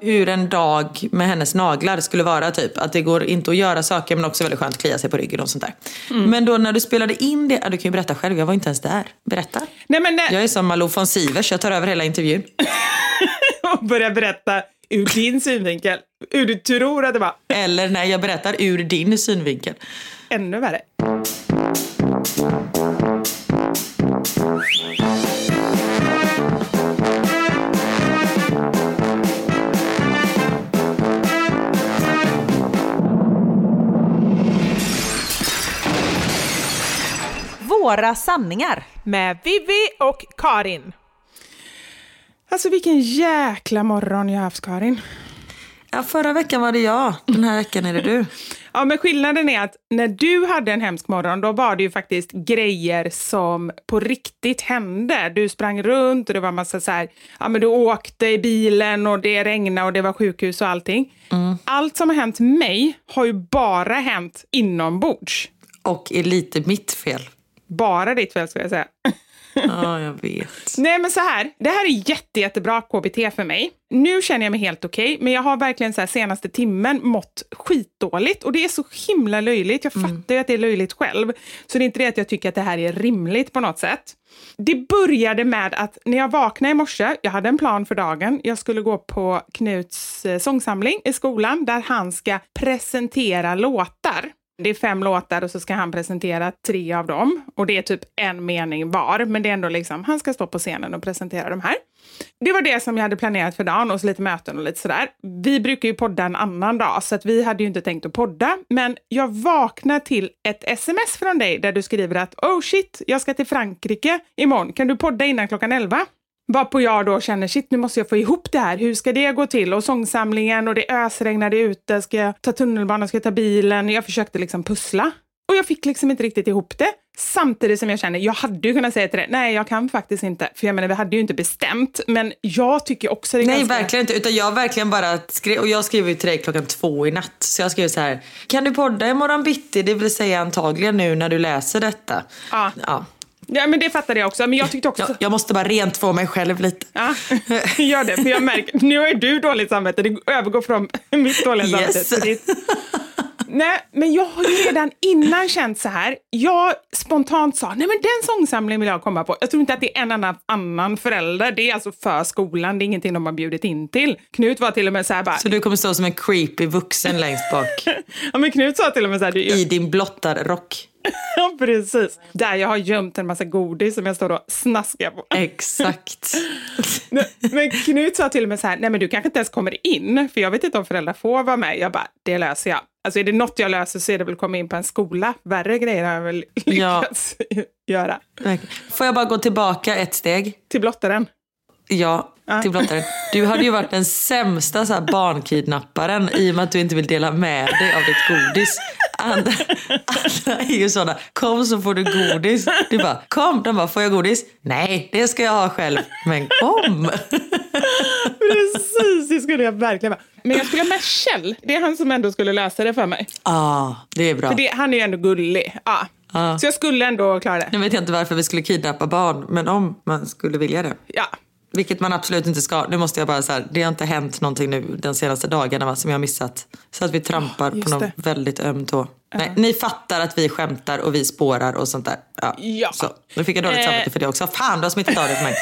Hur en dag med hennes naglar skulle vara. typ Att det går inte att göra saker men också väldigt skönt att klia sig på ryggen och sånt där. Men då när du spelade in det, du kan ju berätta själv, jag var inte ens där. Berätta. Nej, men nej, Jag är som Malou von Sivers, jag tar över hela intervjun. och börja berätta ur din synvinkel, hur du tror att det var. Eller när jag berättar ur din synvinkel. Ännu värre. Våra sanningar. Med Vivi och Karin. Alltså vilken jäkla morgon jag har haft Karin. Ja, förra veckan var det jag. Den här veckan är det du. Ja, men skillnaden är att när du hade en hemsk morgon, då var det ju faktiskt grejer som på riktigt hände. Du sprang runt och det var massa så här, ja men du åkte i bilen och det regnade och det var sjukhus och allting. Mm. Allt som har hänt mig har ju bara hänt inombords. Och är lite mitt fel. Bara ditt fel skulle jag säga. Ja, jag vet. Nej men så här, det här är jätte, jättebra KBT för mig. Nu känner jag mig helt okej, men jag har verkligen så här senaste timmen mått skitdåligt och det är så himla löjligt. Jag fattar ju att det är löjligt själv, så det är inte det att jag tycker att det här är rimligt på något sätt. Det började med att när jag vaknade i morse, jag hade en plan för dagen. Jag skulle gå på Knuts eh, sångsamling i skolan där han ska presentera låtar. Det är fem låtar och så ska han presentera tre av dem. Och det är typ en mening var, men det är ändå liksom, han ska stå på scenen och presentera de här. Det var det som jag hade planerat för dagen och så lite möten och lite sådär. Vi brukar ju podda en annan dag, så att vi hade ju inte tänkt att podda. Men jag vaknar till ett sms från dig där du skriver att oh shit, jag ska till Frankrike imorgon. Kan du podda innan klockan 11? Varpå jag då känner, shit nu måste jag få ihop det här, hur ska det gå till? Och sångsamlingen och det ösregnade ute, ska jag ta tunnelbanan, ska jag ta bilen? Jag försökte liksom pussla. Och jag fick liksom inte riktigt ihop det. Samtidigt som jag känner, jag hade ju kunnat säga till dig, nej jag kan faktiskt inte. För jag menar, vi hade ju inte bestämt. Men jag tycker också det är Nej ganska... verkligen inte. Utan jag verkligen bara skrev, och jag skrev ju till dig klockan två i natt. Så jag skrev så här, kan du podda imorgon bitti? Det vill säga antagligen nu när du läser detta. Ja. ja. Ja, men det fattade jag också. Men jag tyckte också... Jag, jag måste bara rent få mig själv lite. Ja, gör det. För jag märker, nu har ju du dåligt samvete. Det övergår från mitt dåliga samvete Yes. ditt. Nej, men jag har ju redan innan känt så här. Jag spontant sa, nej men den sångsamlingen vill jag komma på. Jag tror inte att det är en annan, annan förälder. Det är alltså för skolan. Det är ingenting de har bjudit in till. Knut var till och med så här bara, Så du kommer stå som en creepy vuxen längst bak. ja men Knut sa till och med så här, du, I din blottarrock. ja precis. Där jag har gömt en massa godis som jag står och snaskar på. Exakt. Men Knut sa till med så här, nej men du kanske inte ens kommer in, för jag vet inte om föräldrar får vara med. Jag bara, det löser jag. Alltså är det något jag löser så är det väl att komma in på en skola. Värre grejer har jag väl Ja. lyckats göra. Får jag bara gå tillbaka ett steg? Till blottaren. Ja, till blottaren. Du hade ju varit den sämsta så barnkidnapparen i och med att du inte vill dela med dig av ditt godis. Andra, andra är ju sådana, kom så får du godis. Du bara, kom. De bara, får jag godis? Nej, det ska jag ha själv. Men kom! Precis, det skulle jag verkligen vara. Men jag skulle ha med Kjell. Det är han som ändå skulle lösa det för mig. ah, det är bra. För det, han är ju ändå gullig. Ja. Ja. Så jag skulle ändå klara det. Nu vet jag inte varför vi skulle kidnappa barn, men om man skulle vilja det. Ja. Vilket man absolut inte ska. Nu måste jag bara så här, det har inte hänt någonting nu de senaste dagarna va, som jag har missat. Så att vi trampar just på någon det. väldigt öm tå. Nej, ni fattar att vi skämtar och vi spårar och sånt där. Ja. Ja. Så, nu fick jag dåligt Eh. samvete för det också. Fan, du har smittat av det på mig.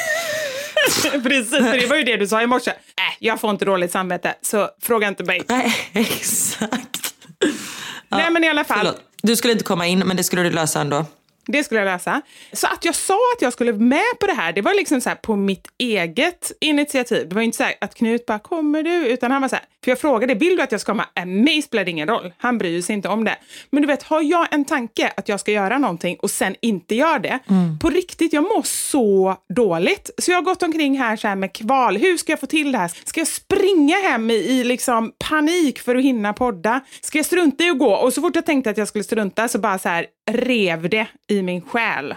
Precis, för det var ju det du sa i morse. Äh, jag får inte dåligt samvete, så fråga inte mig. Nej, exakt. Nej, men i alla fall. Förlåt. Du skulle inte komma in, men det skulle du lösa ändå. Det skulle jag lösa. Så att jag sa att jag skulle med på det här, det var liksom så här på mitt eget initiativ. Det var inte så här att Knut bara, kommer du? Utan han var så här, för jag frågade, vill du att jag ska komma? Äh, mig spelar det ingen roll. Han bryr sig inte om det. Men du vet, har jag en tanke att jag ska göra någonting och sen inte gör det, på riktigt, jag mår så dåligt. Så jag har gått omkring här, så här med kval. Hur ska jag få till det här? Ska jag springa hem i, i liksom panik för att hinna podda? Ska jag strunta i att gå? Och så fort jag tänkte att jag skulle strunta så bara så här rev det i min själ.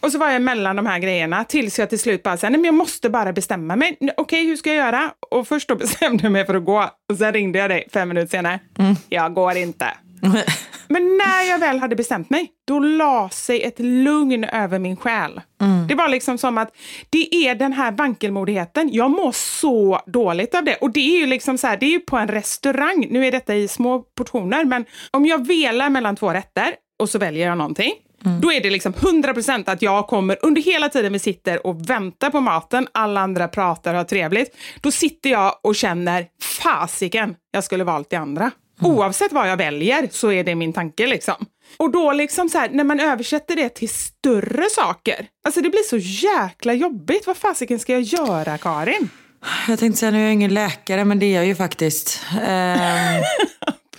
Och så var jag mellan de här grejerna tills jag till slut bara sa, nej men jag måste bara bestämma mig. Okej, hur ska jag göra? Och först då bestämde jag mig för att gå. Och sen ringde jag dig fem minuter senare. Jag går inte. Men när jag väl hade bestämt mig, då la sig ett lugn över min själ. Det var liksom som att det är den här vankelmodigheten. Jag mår så dåligt av det. Och det är ju liksom så här, det är ju på en restaurang. Nu är detta i små portioner, men om jag velar mellan två rätter och så väljer jag någonting. Då är det liksom 100% att jag kommer under hela tiden vi sitter och väntar på maten, alla andra pratar och har trevligt. Då sitter jag och känner, fasiken, jag skulle valt det andra. Oavsett vad jag väljer så är det min tanke liksom. Och då liksom så här, när man översätter det till större saker, alltså det blir så jäkla jobbigt. Vad fasiken ska jag göra, Karin? Jag tänkte säga, nu är jag ingen läkare, men det är jag ju faktiskt. Ehm,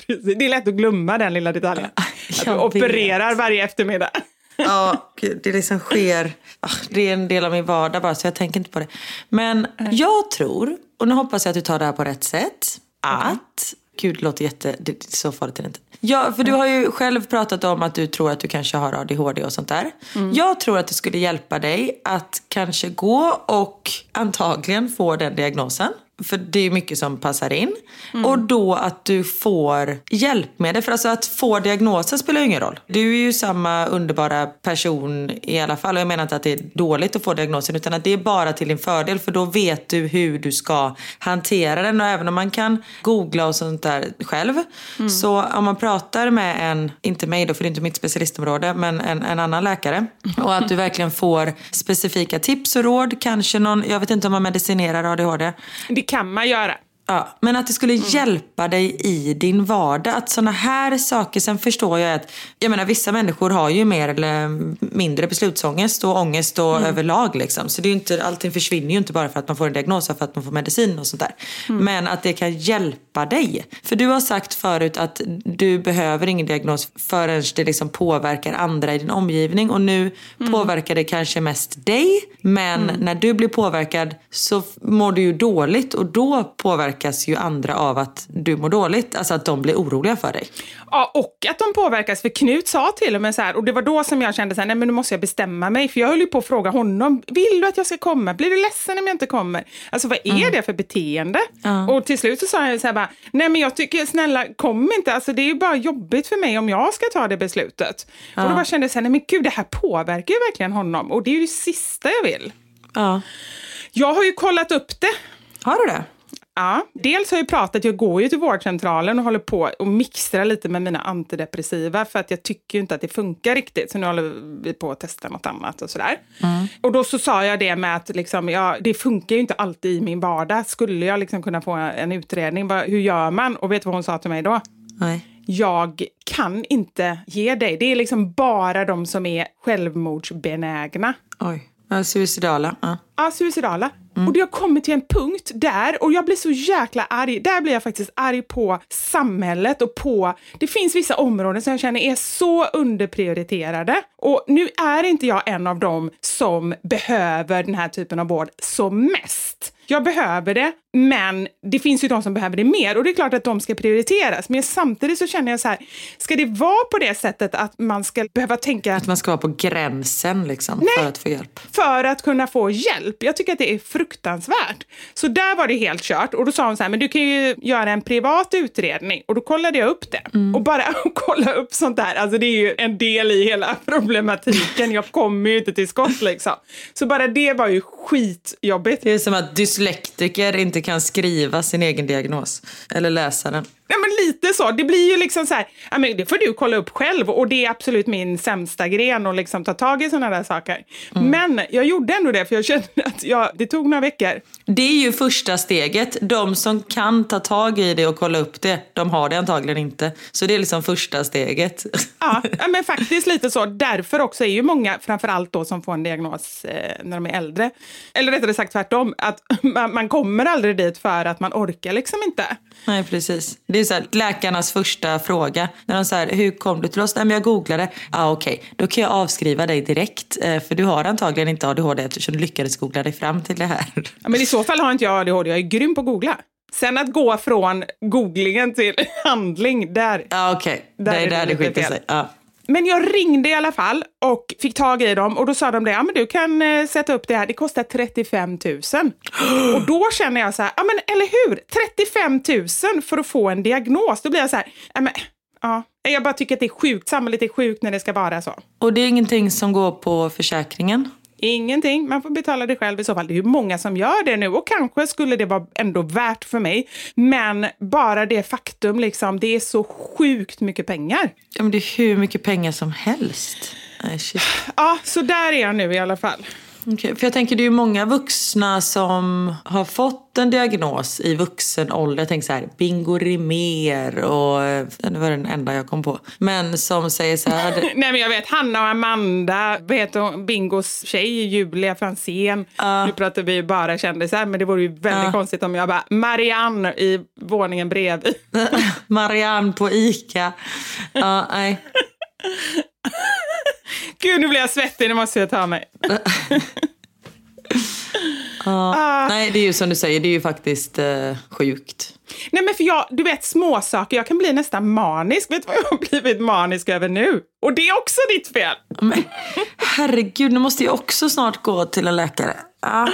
Precis. Det är lätt att glömma den lilla detaljen. Att du opererar varje eftermiddag. Ja, det liksom sker. Ah, Det är en del av min vardag bara så jag tänker inte på det. Men jag tror, och nu hoppas jag att du tar det här på rätt sätt, att... Gud, det låter jätte... Det är så farligt är det inte. Ja, för du har ju själv pratat om att du tror att du kanske har ADHD och sånt där. Jag tror att det skulle hjälpa dig att kanske gå och antagligen får den diagnosen. För det är mycket som passar in. Och då att du får hjälp med det. För alltså att få diagnosen spelar ju ingen roll. Du är ju samma underbara person i alla fall. Och jag menar inte att det är dåligt att få diagnosen. Utan att det är bara till din fördel. För då vet du hur du ska hantera den. Och även om man kan googla och sånt där själv. Så om man pratar med en, inte mig då för det är inte mitt specialistområde. Men en, en annan läkare. Och att du verkligen får specifika tips och råd. Kanske någon, jag vet inte om man medicinerar ADHD. Det kan man göra. Ja, men att det skulle hjälpa dig i din vardag. Att såna här saker, sen förstår jag att, jag menar vissa människor har ju mer eller mindre beslutsångest och ångest och överlag liksom. Så det är inte, allting försvinner ju inte bara för att man får en diagnos, och för att man får medicin och sånt där. Men att det kan hjälpa dig. För du har sagt förut att du behöver ingen diagnos förrän det liksom påverkar andra i din omgivning. Och nu påverkar det kanske mest dig. Men när du blir påverkad så mår du ju dåligt och då påverkas ju andra av att du mår dåligt. Alltså att de blir oroliga för dig. Ja, och att de påverkas. För Knut sa till och med så här, och det var då som jag kände så här, nej men nu måste jag bestämma mig. För jag höll ju på att fråga honom, vill du att jag ska komma? Blir du ledsen om jag inte kommer? Alltså vad är det för beteende? Och till slut så sa jag så här bara, nej men jag tycker snälla kom inte, alltså det är ju bara jobbigt för mig om jag ska ta det beslutet. Och då bara kände jag så här, nej men gud det här påverkar ju verkligen honom. Och det är ju det sista jag vill. Ja. Jag har ju kollat upp det. Har du det? Ja, dels har jag pratat, jag går ju till vårdcentralen och håller på och mixtrar lite med mina antidepressiva för att jag tycker ju inte att det funkar riktigt. Så nu håller vi på att testa något annat och sådär. Och då så sa jag det med att liksom, ja, det funkar ju inte alltid i min vardag. Skulle jag liksom kunna få en utredning, hur gör man? Och vet du vad hon sa till mig då? Nej. Jag kan inte ge dig. Det är liksom bara de som är självmordsbenägna. Oj. Ja, suicidala. Ja. Ja, suicidala. Och det har kommit till en punkt där, och jag blir så jäkla arg, där blir jag faktiskt arg på samhället och på, det finns vissa områden som jag känner är så underprioriterade. Och nu är inte jag en av dem som behöver den här typen av vård som mest. Jag behöver det, men det finns ju de som behöver det mer och det är klart att de ska prioriteras. Men samtidigt så känner jag så här, ska det vara på det sättet att man ska behöva tänka Att man ska vara på gränsen liksom, Nej. för att få hjälp. för att kunna få hjälp. Jag tycker att det är fruktansvärt. Så där var det helt kört. Och då sa hon så här, men du kan ju göra en privat utredning. Och då kollade jag upp det. Och bara att kolla upp sånt där, alltså det är ju en del i hela problematiken. Jag kommer ju inte till skott liksom. Så bara det var ju skitjobbigt. Det är som att dyslektiker inte kan skriva sin egen diagnos. Eller läsa den. Nej, men lite så. Det blir ju liksom så här, ja, men det får du kolla upp själv och det är absolut min sämsta gren att liksom ta tag i sådana där saker. Men jag gjorde ändå det för jag kände att jag, det tog några veckor. Det är ju första steget. De som kan ta tag i det och kolla upp det, de har det antagligen inte. Så det är liksom första steget. Ja, ja, men faktiskt lite så. Därför också är ju många, framförallt då som får en diagnos eh, när de är äldre, eller rättare sagt tvärtom, att man, man kommer aldrig dit för att man orkar liksom inte. Nej, precis. Det är så här, läkarnas första fråga. När de säger hur kom du till oss? Nej, men jag googlade. ah, okej. Då kan jag avskriva dig direkt. eh, För du har antagligen inte ADHD eftersom du lyckades googla dig fram till det här. Ja, men i så fall har inte jag ADHD, jag är grym på att googla. Sen att gå från googlingen till handling, där. Ja, okej. Där Det är där det skiljer sig. Ja. Men jag ringde i alla fall och fick tag i dem och då sa de det, ja men du kan eh, sätta upp det här, det kostar 35 000. Och då känner jag så här, ja men eller hur, 35 000 för att få en diagnos. Då blir jag så här, ja men, ja. Jag bara tycker att det är sjukt, samhället är sjukt när det ska vara så. Och det är ingenting som går på försäkringen? Ingenting, man får betala det själv i så fall. Det är ju många som gör det nu och kanske skulle det vara ändå värt för mig. Men bara det faktum, liksom, det är så sjukt mycket pengar. Ja, men det är hur mycket pengar som helst. Nej. Ja, så där är jag nu i alla fall. Okej, för jag tänker det är ju många vuxna som har fått en diagnos i vuxen ålder. Jag tänker så här, Bingo Rimér och eh, det var den enda jag kom på. Men som säger så här, Nej men jag vet, Hanna och Amanda, vet hon, Bingos tjej, Julia Franzén. Nu pratar vi ju bara kändisar, men det vore ju väldigt Ja. konstigt om jag bara, Marianne i våningen bredvid. Marianne på Ica. Ja, nej. Gud, nu blir jag svettig. Nu måste jag ta mig. Ja. Nej, det är ju som du säger, det är ju faktiskt eh, sjukt. Nej, men för jag, du vet små saker. jag kan bli nästan manisk. Vet du vad jag har blivit manisk över nu? Och det är också ditt fel. Men, herregud, nu måste jag också snart gå till en läkare. Ja,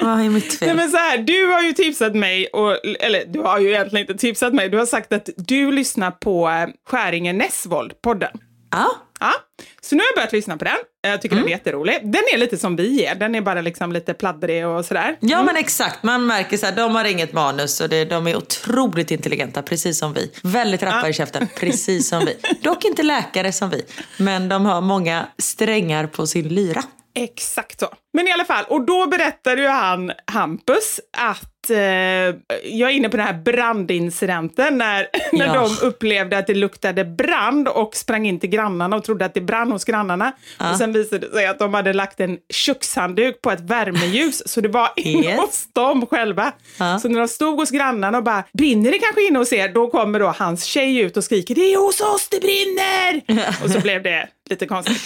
vad är mitt fel? Nej, men så här, du har ju tipsat mig, och, eller du har ju egentligen inte tipsat mig, du har sagt att du lyssnar på eh, Skäringen Näsvold, podden. Ja. Ja, så nu har jag börjat lyssna på den. Jag tycker den är jätterolig. Den är lite som vi är, den är bara liksom lite pladdrig och sådär. Ja men exakt, man märker så här, de har inget manus och det, de är otroligt intelligenta, precis som vi. Väldigt rappa i käften, precis som vi. Dock inte läkare som vi, men de har många strängar på sin lyra. Exakt så. Men i alla fall, och då berättade ju han, Hampus, att eh, jag är inne på den här brandincidenten när, när Ja. de upplevde att det luktade brand och sprang in till grannarna och trodde att det brann hos grannarna. Och sen visade det sig att de hade lagt en kökshandduk på ett värmeljus så det var inne Yes. hos dem själva. Så när de stod hos grannarna och bara brinner det kanske inne hos er? Då kommer då hans tjej ut och skriker det är hos oss det brinner! och så blev det lite konstigt.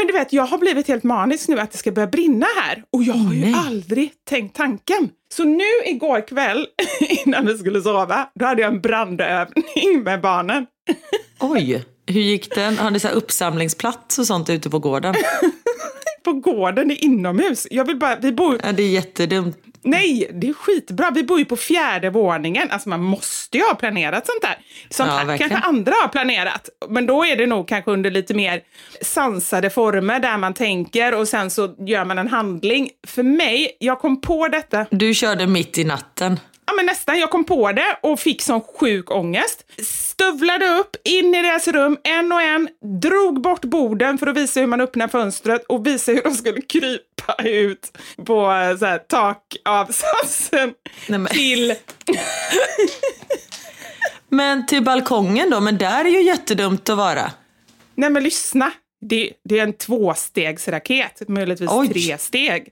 Men du vet, jag har blivit helt manisk nu att det ska börja brinna här. Och jag har ju nej. aldrig tänkt tanken. Så nu igår kväll, innan vi skulle sova, då hade jag en brandövning med barnen. Oj, hur gick den? Har ni så här uppsamlingsplats och sånt ute på gården? På gården i inomhus. Jag vill bara, vi bor, Ja, det är jättedumt. Nej, det är skitbra. Vi bor ju på fjärde våningen. Alltså man måste ju ha planerat sånt där. Sånt Ja, här verkligen. kanske andra har planerat. Men då är det nog kanske under lite mer sansade former där man tänker och sen så gör man en handling. För mig, jag kom på detta Du körde mitt i natten. Ja, men nästan. Jag kom på det och fick sån sjuk ångest. Stövlade upp, in i deras rum, en och en, drog bort borden för att visa hur man öppnar fönstret och visa hur de skulle krypa ut på eh, så här, takavsatsen Nej, men- till... Men till balkongen då? Men där är ju jättedumt att vara. Nej men lyssna. Det, det är en tvåstegsraket, möjligtvis Oj. tre steg.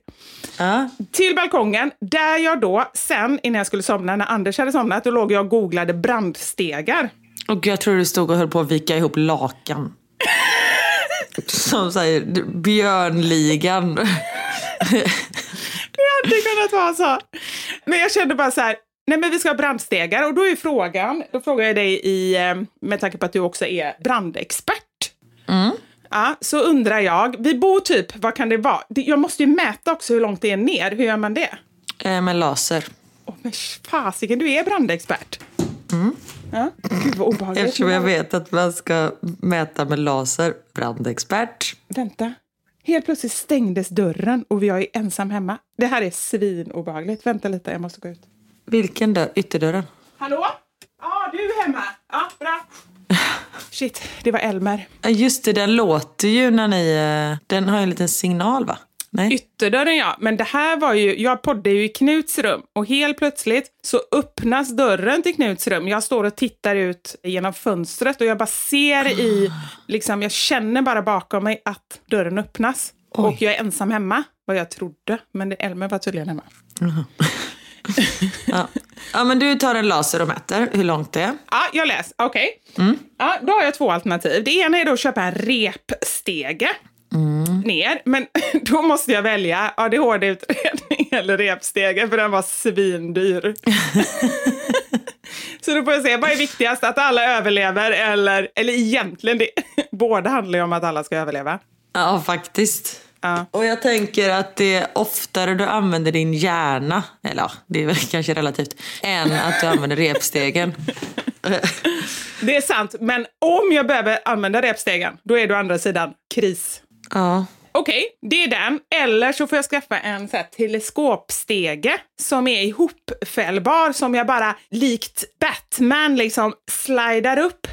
Ja. Till balkongen, där jag då sen, innan jag skulle somna, när Anders hade somnat, då låg jag och googlade brandstegar. Och jag tror du stod och höll på att vika ihop lakan. Som säger björnligan. Det hade kunnat vara så. Men jag kände bara så här, nej men vi ska ha brandstegar och då är frågan, då frågar jag dig i, eh, med tanke på att du också är brandexpert. Ja, så undrar jag, vi bor typ, vad kan det vara? Jag måste ju mäta också hur långt det är ner, hur gör man det? Eh, med laser. Åh men fasiken, du är brandexpert. Ja, gud vad obehagligt. Eftersom jag vet att man ska mäta med laser. Brandexpert. Vänta. Helt plötsligt stängdes dörren och jag är ensam hemma. Det här är svinobehagligt. Vänta lite, jag måste gå ut. Vilken dörr? Ytterdörren? Hallå? Ja, du är hemma. Ja, bra. Shit, det var Elmer. Just det, den låter ju när ni... eh, Den har ju en liten signal va? Nej? Ytterdörren ja, men det här var ju, jag poddar ju i Knuts rum och helt plötsligt så öppnas dörren till Knuts rum. Jag står och tittar ut genom fönstret och jag bara ser i, liksom jag känner bara bakom mig att dörren öppnas. Och jag är ensam hemma, vad jag trodde, men det, Elmer var tydligen hemma. Ja. ja, men du tar en laser och mäter hur långt det är. Ja, jag läser. Okej. Ja, då har jag två alternativ. Det ena är då att köpa en repstege ner, men då måste jag välja ADHD-utredning eller repstege, för den var svindyr. Så då får jag se, vad är viktigast? Att alla överlever eller, eller egentligen, det, båda handlar ju om att alla ska överleva. Ja, faktiskt. Ja. Och jag tänker att det är oftare du använder din hjärna, eller ja, det är väl kanske relativt, än att du använder repstegen. Det är sant, men om jag behöver använda repstegen, då är det å andra sidan kris. Ja. Okej, det är den. Eller så får jag skaffa en så här, teleskopstege som är ihopfällbar som jag bara likt Batman liksom slidar upp.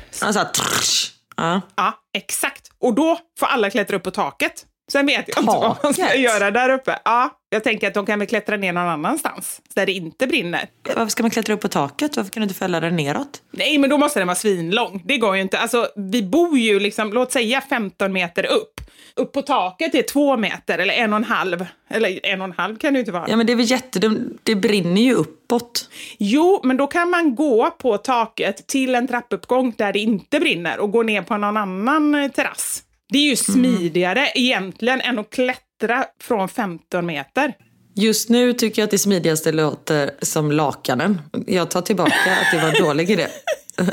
Trsch. ja. Ja, exakt. Och då får alla klättra upp på taket. Sen vet jag inte vad man ska göra där uppe. Ja, jag tänker att de kan väl klättra ner någon annanstans där det inte brinner. Varför ska man klättra upp på taket? Varför kan du inte fälla den neråt? Nej, men då måste den vara svinlång. Det går ju inte. Alltså, vi bor ju liksom, låt säga 15 meter upp. Upp på taket är två meter, eller en och en halv. Eller en och en halv kan det ju inte vara. Ja, men det är väl jättedumt. Det brinner ju uppåt. Jo, men då kan man gå på taket till en trappuppgång där det inte brinner och gå ner på någon annan terrass. Det är ju smidigare egentligen än att klättra från 15 meter. Just nu tycker jag att det smidigaste låter som lakanen. Jag tar tillbaka att det var en dålig idé.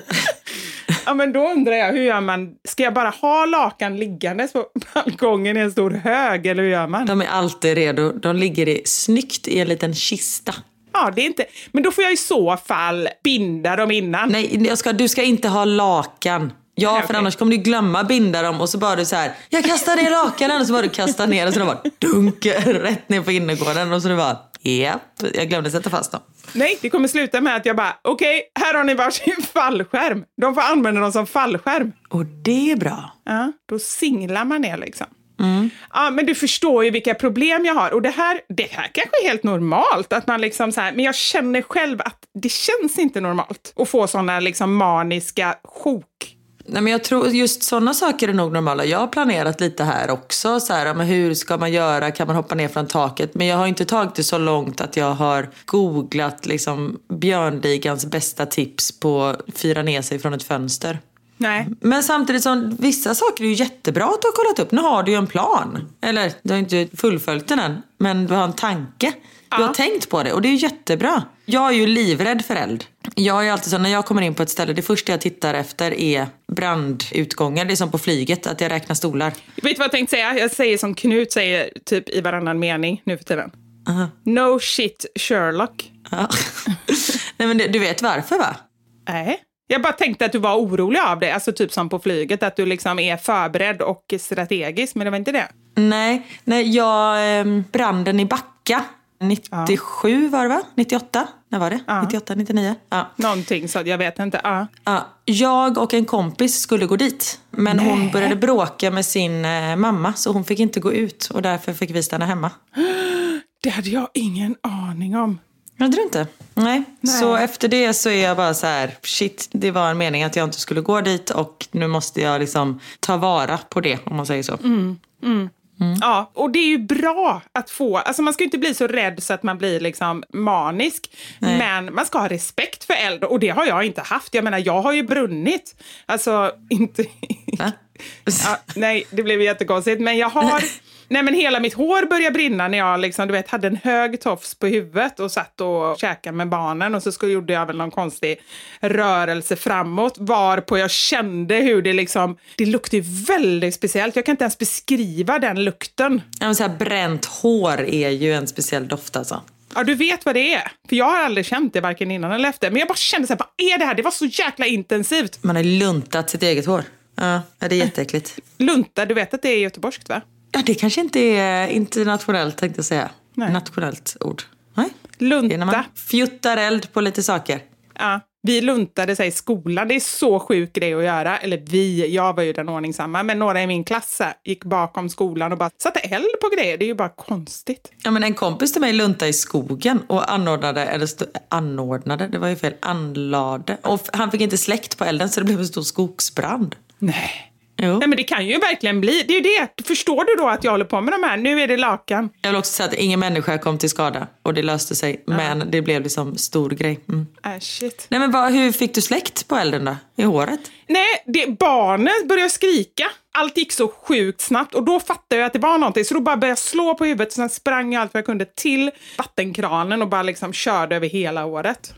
Ja, men då undrar jag, hur gör man? Ska jag bara ha lakan liggandes på balkongen i en stor hög, eller hur gör man? De är alltid redo. De ligger i, snyggt i en liten kista. Ja, det är inte... Men då får jag i så fall binda dem innan. Nej, ska, du ska inte ha lakan. Ja, för okej. annars kommer du glömma binda dem och så bara du så här, jag kastar ner lakanen och så bara du kastar ner och så de bara dunk rätt ner på innergården och så du bara, japp, jag glömde sätta fast dem. Nej, det kommer sluta med att jag bara, okej, här har ni varsin fallskärm. De får använda dem som fallskärm. Och det är bra. Ja, då singlar man ner liksom. Ja, men du förstår ju vilka problem jag har. Och det här, det här kanske är helt normalt. Att man liksom så här, men jag känner själv att det känns inte normalt att få såna liksom maniska sjok. Nej, men jag tror just sådana saker är nog normala. Jag har planerat lite här också. Så här, men hur ska man göra? Kan man hoppa ner från taket? Men jag har inte tagit det så långt att jag har googlat liksom, björnligans bästa tips på att fira ner sig från ett fönster. Nej. Men samtidigt som vissa saker är ju jättebra att du har kollat upp. Nu har du ju en plan. Eller du har inte fullföljt den än. Men du har en tanke. Du har tänkt på det och det är jättebra. Jag är ju livrädd för eld. Jag är alltid så när jag kommer in på ett ställe, det första jag tittar efter är brandutgångar. Det är som på flyget, att jag räknar stolar. Vet du vad jag tänkte säga? Jag säger som Knut säger typ i varannan mening nu för tiden. No shit Sherlock. Ja. Nej men du vet varför va? Nej. Jag bara tänkte att du var orolig av det, alltså typ som på flyget, att du liksom är förberedd och strategisk, men det var inte det. Nej, nej jag, eh, branden i Backa 97 var det va? 98? När var det? 98, 99? Ja. Någonting så, jag vet inte. Ja. Ja, jag och en kompis skulle gå dit. Men hon började bråka med sin eh, mamma så hon fick inte gå ut. Och därför fick vi stanna hemma. Det hade jag ingen aning om. Hade du inte? Nej. Nej. Så efter det så är jag bara så här, shit, det var en mening att jag inte skulle gå dit och nu måste jag liksom ta vara på det om man säger så. Ja, och det är ju bra att få, alltså man ska ju inte bli så rädd så att man blir liksom manisk, men man ska ha respekt för eld och det har jag inte haft. Jag menar, jag har ju brunnit. Alltså, inte... Ja, nej, det blev jättekonstigt, men jag har... Nej men hela mitt hår började brinna när jag liksom, du vet, hade en hög tofs på huvudet och satt och käkade med barnen och så skulle, gjorde jag väl någon konstig rörelse framåt varpå jag kände hur det liksom, det luktade väldigt speciellt. Jag kan inte ens beskriva den lukten. Ja, men så här, bränt hår är ju en speciell doft alltså. Ja, du vet vad det är. För jag har aldrig känt det varken innan eller efter. Men jag bara kände så här, vad är det här? Det var så jäkla intensivt. Man har luntat sitt eget hår. Ja, ja, det är jätteäckligt. Lunta, du vet att det är göteborgskt va? Ja, det kanske inte är internationellt tänkte jag säga. Nej. Nationellt ord. Nej. Lunta. Det är när man fjuttar eld på lite saker. Ja, vi luntade sig i skolan. Det är så sjuk grej att göra. Eller vi, jag var ju den ordningsamma. Men några i min klass gick bakom skolan och bara satte eld på grejer. Det är ju bara konstigt. Ja, men en kompis till mig luntade i skogen och anordnade, eller anordnade, det var ju fel, anlade. Och han fick inte släkt på elden så det blev en stor skogsbrand. Nej. Jo. Nej, men det kan ju verkligen bli. Det är ju det. Förstår du då att jag håller på med de här? Nu är det lakan. Jag vill också säga att ingen människa kom till skada och det löste sig. Men det blev liksom stor grej. Mm. Äh, shit. Nej men vad, hur fick du släkt på elden då? I håret? Nej, det, barnen började skrika. Allt gick så sjukt snabbt och då fattade jag att det var någonting. Så då bara började jag slå på huvudet och sen sprang jag allt vad jag kunde till vattenkranen och bara liksom körde över hela håret.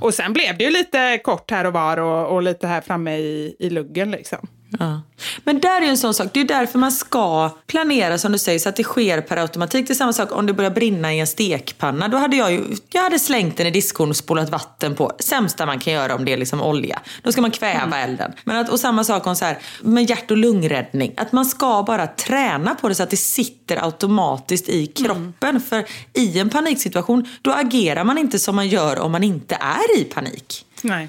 Och sen blev det ju lite kort här och var och, och lite här framme i, i luggen liksom. Ja. Men där är ju en sån sak, det är därför man ska planera som du säger så att det sker per automatik. Det är samma sak om det börjar brinna i en stekpanna. Då hade jag ju, jag hade slängt den i diskon och spolat vatten på. Sämsta man kan göra om det är liksom olja. Då ska man kväva elden. Men att, och samma sak om så här, med hjärt och lungräddning. Att man ska bara träna på det så att det sitter automatiskt i kroppen. För i en paniksituation, då agerar man inte som man gör om man inte är i panik. Nej.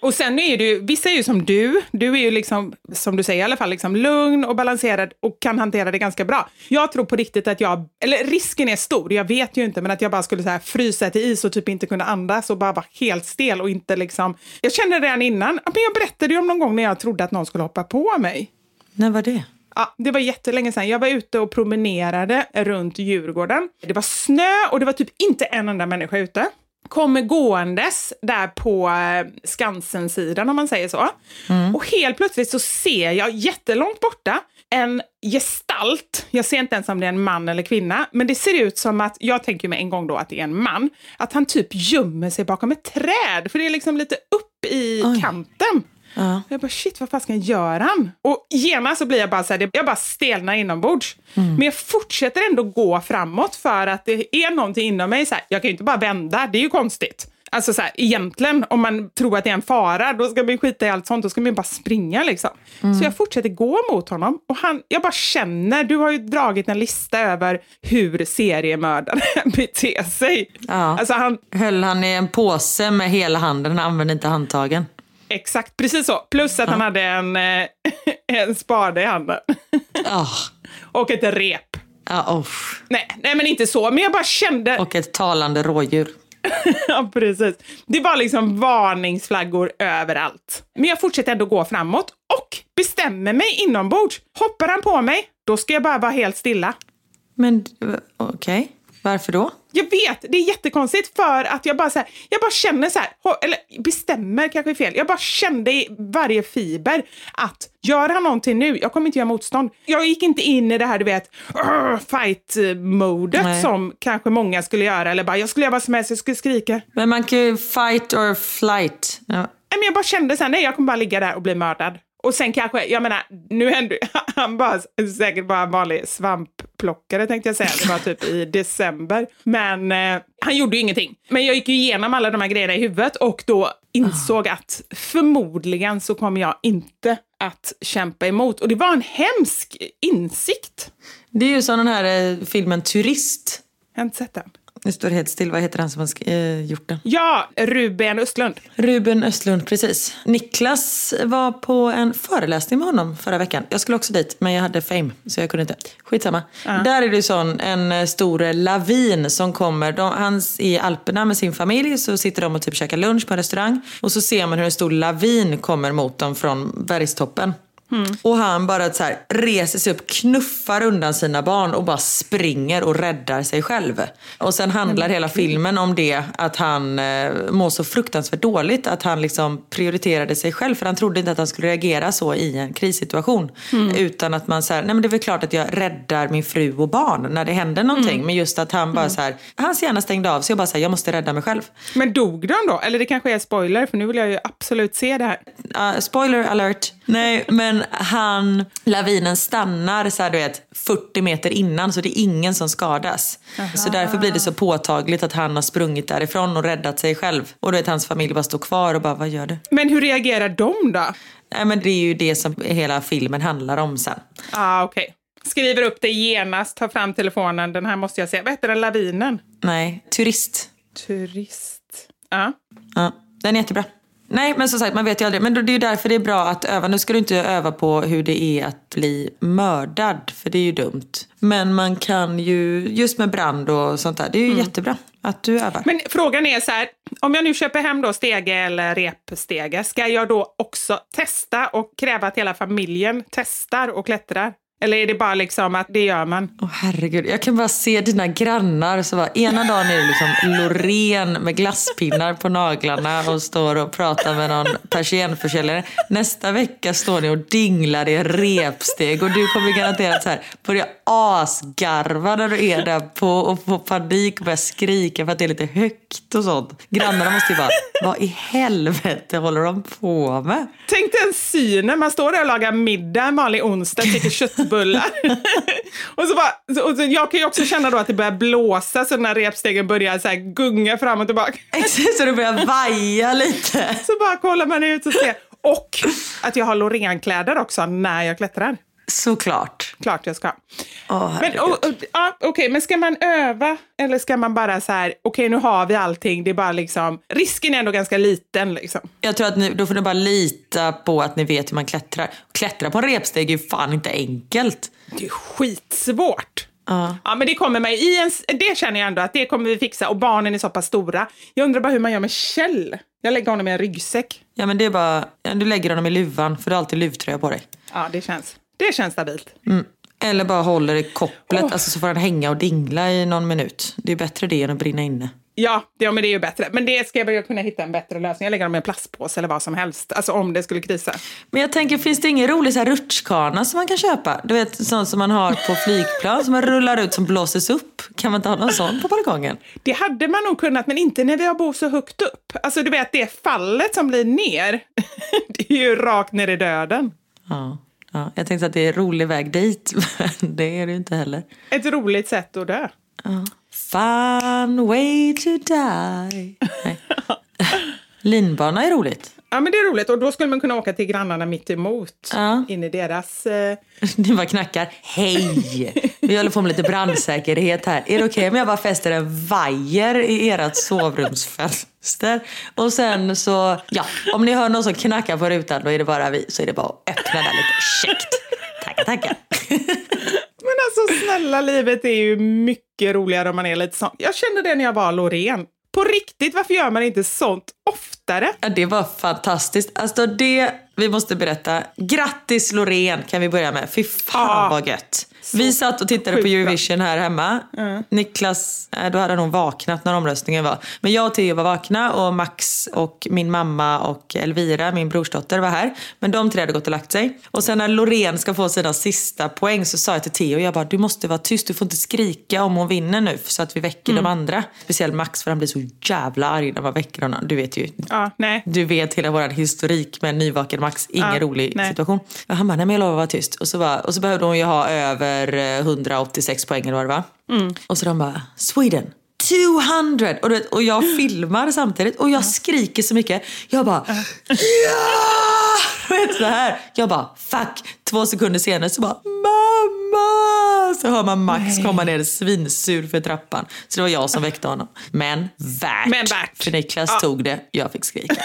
Och sen är ju, vissa är ju som du. Du är ju liksom, som du säger i alla fall, liksom lugn och balanserad och kan hantera det ganska bra. Jag tror på riktigt att jag, eller risken är stor, jag vet ju inte, men att jag bara skulle så här frysa till is och typ inte kunna andas och bara vara helt stel och inte liksom... Jag kände redan innan, men jag berättade ju om någon gång när jag trodde att någon skulle hoppa på mig. När var det? Ja, det var jättelänge sedan. Jag var ute och promenerade runt Djurgården. Det var snö och det var typ inte en enda människa ute. Kommer gåendes där på eh, Skansen-sidan om man säger så. Och helt plötsligt så ser jag jättelångt borta en gestalt. Jag ser inte ens om det är en man eller kvinna, men det ser ut som att, jag tänker mig en gång då att det är en man, att han typ gömmer sig bakom ett träd, för det är liksom lite upp i Oj. kanten. Ja. Jag bara shit, vad fasken gör han? Och genast så blir jag bara så här, jag bara stelnar inombords. Men jag fortsätter ändå gå framåt för att det är någonting inom mig. Så här, jag kan ju inte bara vända, det är ju konstigt. Alltså så här, egentligen, om man tror att det är en fara, då ska man skita i allt sånt, då ska man bara springa liksom. Så jag fortsätter gå mot honom och han, jag bara känner, du har ju dragit en lista över hur seriemördare beter sig. Ja. Alltså han, Höll han i en påse med hela handen, han använde inte handtagen. Exakt, precis så. Plus att han hade en, eh, en spade i handen. Ja, och ett rep. oh. Nej, nej, men inte så. Men jag bara kände... Och ett talande rådjur. ja, precis. Det var liksom varningsflaggor överallt. Men jag fortsätter ändå gå framåt och bestämmer mig inombords. Hoppar han på mig, då ska jag bara vara helt stilla. Men okej, varför då? Jag vet, det är jättekonstigt för att jag bara, så här, jag bara känner så här, eller bestämmer kanske är fel, jag bara kände i varje fiber att gör han någonting nu, jag kommer inte göra motstånd. Jag gick inte in i det här du vet, fight-modet som kanske många skulle göra, eller bara jag skulle göra vad som helst, jag skulle skrika. Men man kan ju fight or flight. Ja. Men jag bara kände så här, nej jag kommer bara ligga där och bli mördad. Och sen kanske, jag menar, nu hände han bara, säkert bara en vanlig svampplockare tänkte jag säga. Det var typ i december. Men eh, han gjorde ju ingenting. Men jag gick ju igenom alla de här grejerna i huvudet och då insåg att förmodligen så kommer jag inte att kämpa emot. Och det var en hemsk insikt. Det är ju som den här eh, filmen Turist. Jag har inte sett den. Det står helt still. Vad heter han som har eh, gjort den? Ja, Ruben Östlund. Ruben Östlund, precis. Niklas var på en föreläsning med honom förra veckan. Jag skulle också dit, men jag hade fame, så jag kunde inte. Skitsamma. Där är det sån, en eh, stor lavin som kommer. De, han i Alperna med sin familj, så sitter de och typ käkar lunch på en restaurang. Och så ser man hur en stor lavin kommer mot dem från bergstoppen. Och han bara så här, reser sig upp, knuffar undan sina barn och bara springer och räddar sig själv. Och sen handlar hela filmen om det, att han eh, mår så fruktansvärt dåligt. Att han liksom prioriterade sig själv för han trodde inte att han skulle reagera så i en krissituation. Utan att man säger, nej men det är väl klart att jag räddar min fru och barn när det händer någonting. Men just att han bara så här, hans hjärna stängde av så jag bara säger jag måste rädda mig själv. Men dog de då? Eller det kanske är spoiler, för nu vill jag ju absolut se det här. Uh, spoiler alert. Nej, men han, lavinen stannar så här, du vet, 40 meter innan så det är ingen som skadas. Så därför blir det så påtagligt att han har sprungit därifrån och räddat sig själv. Och du vet, hans familj bara står kvar och bara, vad gör du? Men hur reagerar de då? Nej, men det är ju det som hela filmen handlar om sen. ah, okej. Skriver upp det genast, tar fram telefonen. Den här måste jag se. Vad heter den? Lavinen? Nej, turist. Turist. Ja. Ja, den är jättebra. Nej, men som sagt, man vet ju aldrig. Men det är ju därför det är bra att öva. Nu ska du inte öva på hur det är att bli mördad, för det är ju dumt. Men man kan ju, just med brand och sånt där, det är ju jättebra att du övar. Men frågan är så här, om jag nu köper hem då stege eller repstege, ska jag då också testa och kräva att hela familjen testar och klättrar? Eller är det bara liksom att det gör man? Åh herregud, jag kan bara se dina grannar. Så bara, ena dagen är det liksom Loreen med glasspinnar på naglarna och står och pratar med någon persiennförsäljare. Nästa vecka står ni och dinglar i repsteg och du kommer garanterat så här, börja asgarva när du är där på och få panik och börja skrika för att det är lite högt och sånt. Grannarna måste ju bara, vad i helvete håller de på med? Tänk den synen, man står där och lagar middag en vanlig onsdag, käkar köttbullar. och så bara, och så, jag kan ju också känna då att det börjar blåsa så när repstegen börjar så gunga fram och tillbaka. Exakt, så det börjar vaja lite. Så bara kollar man ut och ser. Och att jag har Loreen-kläder också när jag klättrar. Såklart. Klart jag ska. Åh, Men, och, och, ja, okej, men ska man öva eller ska man bara så här, okej nu har vi allting, det är bara liksom, risken är ändå ganska liten liksom. Jag tror att ni, då får ni bara lita på att ni vet hur man klättrar. Klättra på en repsteg är ju fan inte enkelt. Det är skitsvårt. Ja. Ja, men det kommer mig i en, det känner jag ändå att det kommer vi fixa och barnen är så pass stora. Jag undrar bara hur man gör med Kjell. Jag lägger honom i en ryggsäck. Ja men det är bara, du lägger honom i luvan för du har alltid luvtröja på dig. Ja, det känns, det känns stabilt. Eller bara håller i kopplet, Åh. alltså så får han hänga och dingla i någon minut. Det är bättre det än att brinna inne. Ja, det, ja, men det är ju bättre. Men det ska jag väl kunna hitta en bättre lösning. Jag lägger dem i en plastpåse eller vad som helst. Alltså om det skulle krisa. Men jag tänker, finns det ingen rolig så här rutschkana som man kan köpa? Du vet, sånt som man har på flygplan som man rullar ut som blåses upp. Kan man inte ha någon sån på balkongen? Det hade man nog kunnat, men inte när vi har bott så högt upp. Alltså du vet, det fallet som blir ner, det är ju rakt ner i döden. Ja. Ja. Jag tänkte att det är rolig väg dit, men det är det ju inte heller. Ett roligt sätt att dö. Fun way to die. Linbana är roligt. Ja, men det är roligt. Och då skulle man kunna åka till grannarna mitt emot Ja. in i deras... Eh... Ni bara knackar. Hej! Vi håller på med lite brandsäkerhet här. Är det okej om jag bara fäster en vajer i ert sovrumsfönster? Och sen så, ja, om ni hör någon som knackar på rutan då är det bara vi. Så är det bara att öppna där lite käckt. Tackar, tackar. Men alltså snälla, livet är ju mycket roligare om man är lite sån. Jag kände det när jag var Loreen. På riktigt, varför gör man inte sånt oftare? Ja, det var fantastiskt. Alltså det, vi måste berätta. Grattis Loreen kan vi börja med. Fy fan Ja. vad gött. Vi satt och tittade på. Eurovision här hemma. Niklas, äh, då hade han nog vaknat när omröstningen var. Men jag och Theo var vakna och Max och min mamma och Elvira, min brorsdotter, var här. Men de tre hade gått och lagt sig. Och sen när Loreen ska få sina sista poäng så sa jag till Theo, jag bara, du måste vara tyst, du får inte skrika om hon vinner nu så att vi väcker de andra. Speciellt Max för han blir så jävla arg när man väcker honom. Du vet ju, Ja, nej. du vet hela vår historik med en nyvaken Max. Ingen Ja, rolig nej. situation. Och han bara, nej men jag lovar att vara tyst. Och så, bara, och så behövde hon ju ha över eh, 186 poäng eller vad det var. Mm. Och så de bara, Sweden. 200! Och, du och jag filmar samtidigt och jag skriker så mycket. Jag bara, ja! Vet så här. Jag bara, fuck. Två sekunder senare så bara, mamma! Så hör man Max komma ner svinsur för trappan. Så det var jag som väckte honom. Men värt. Men värt. För Niklas Ja. tog det, jag fick skrika.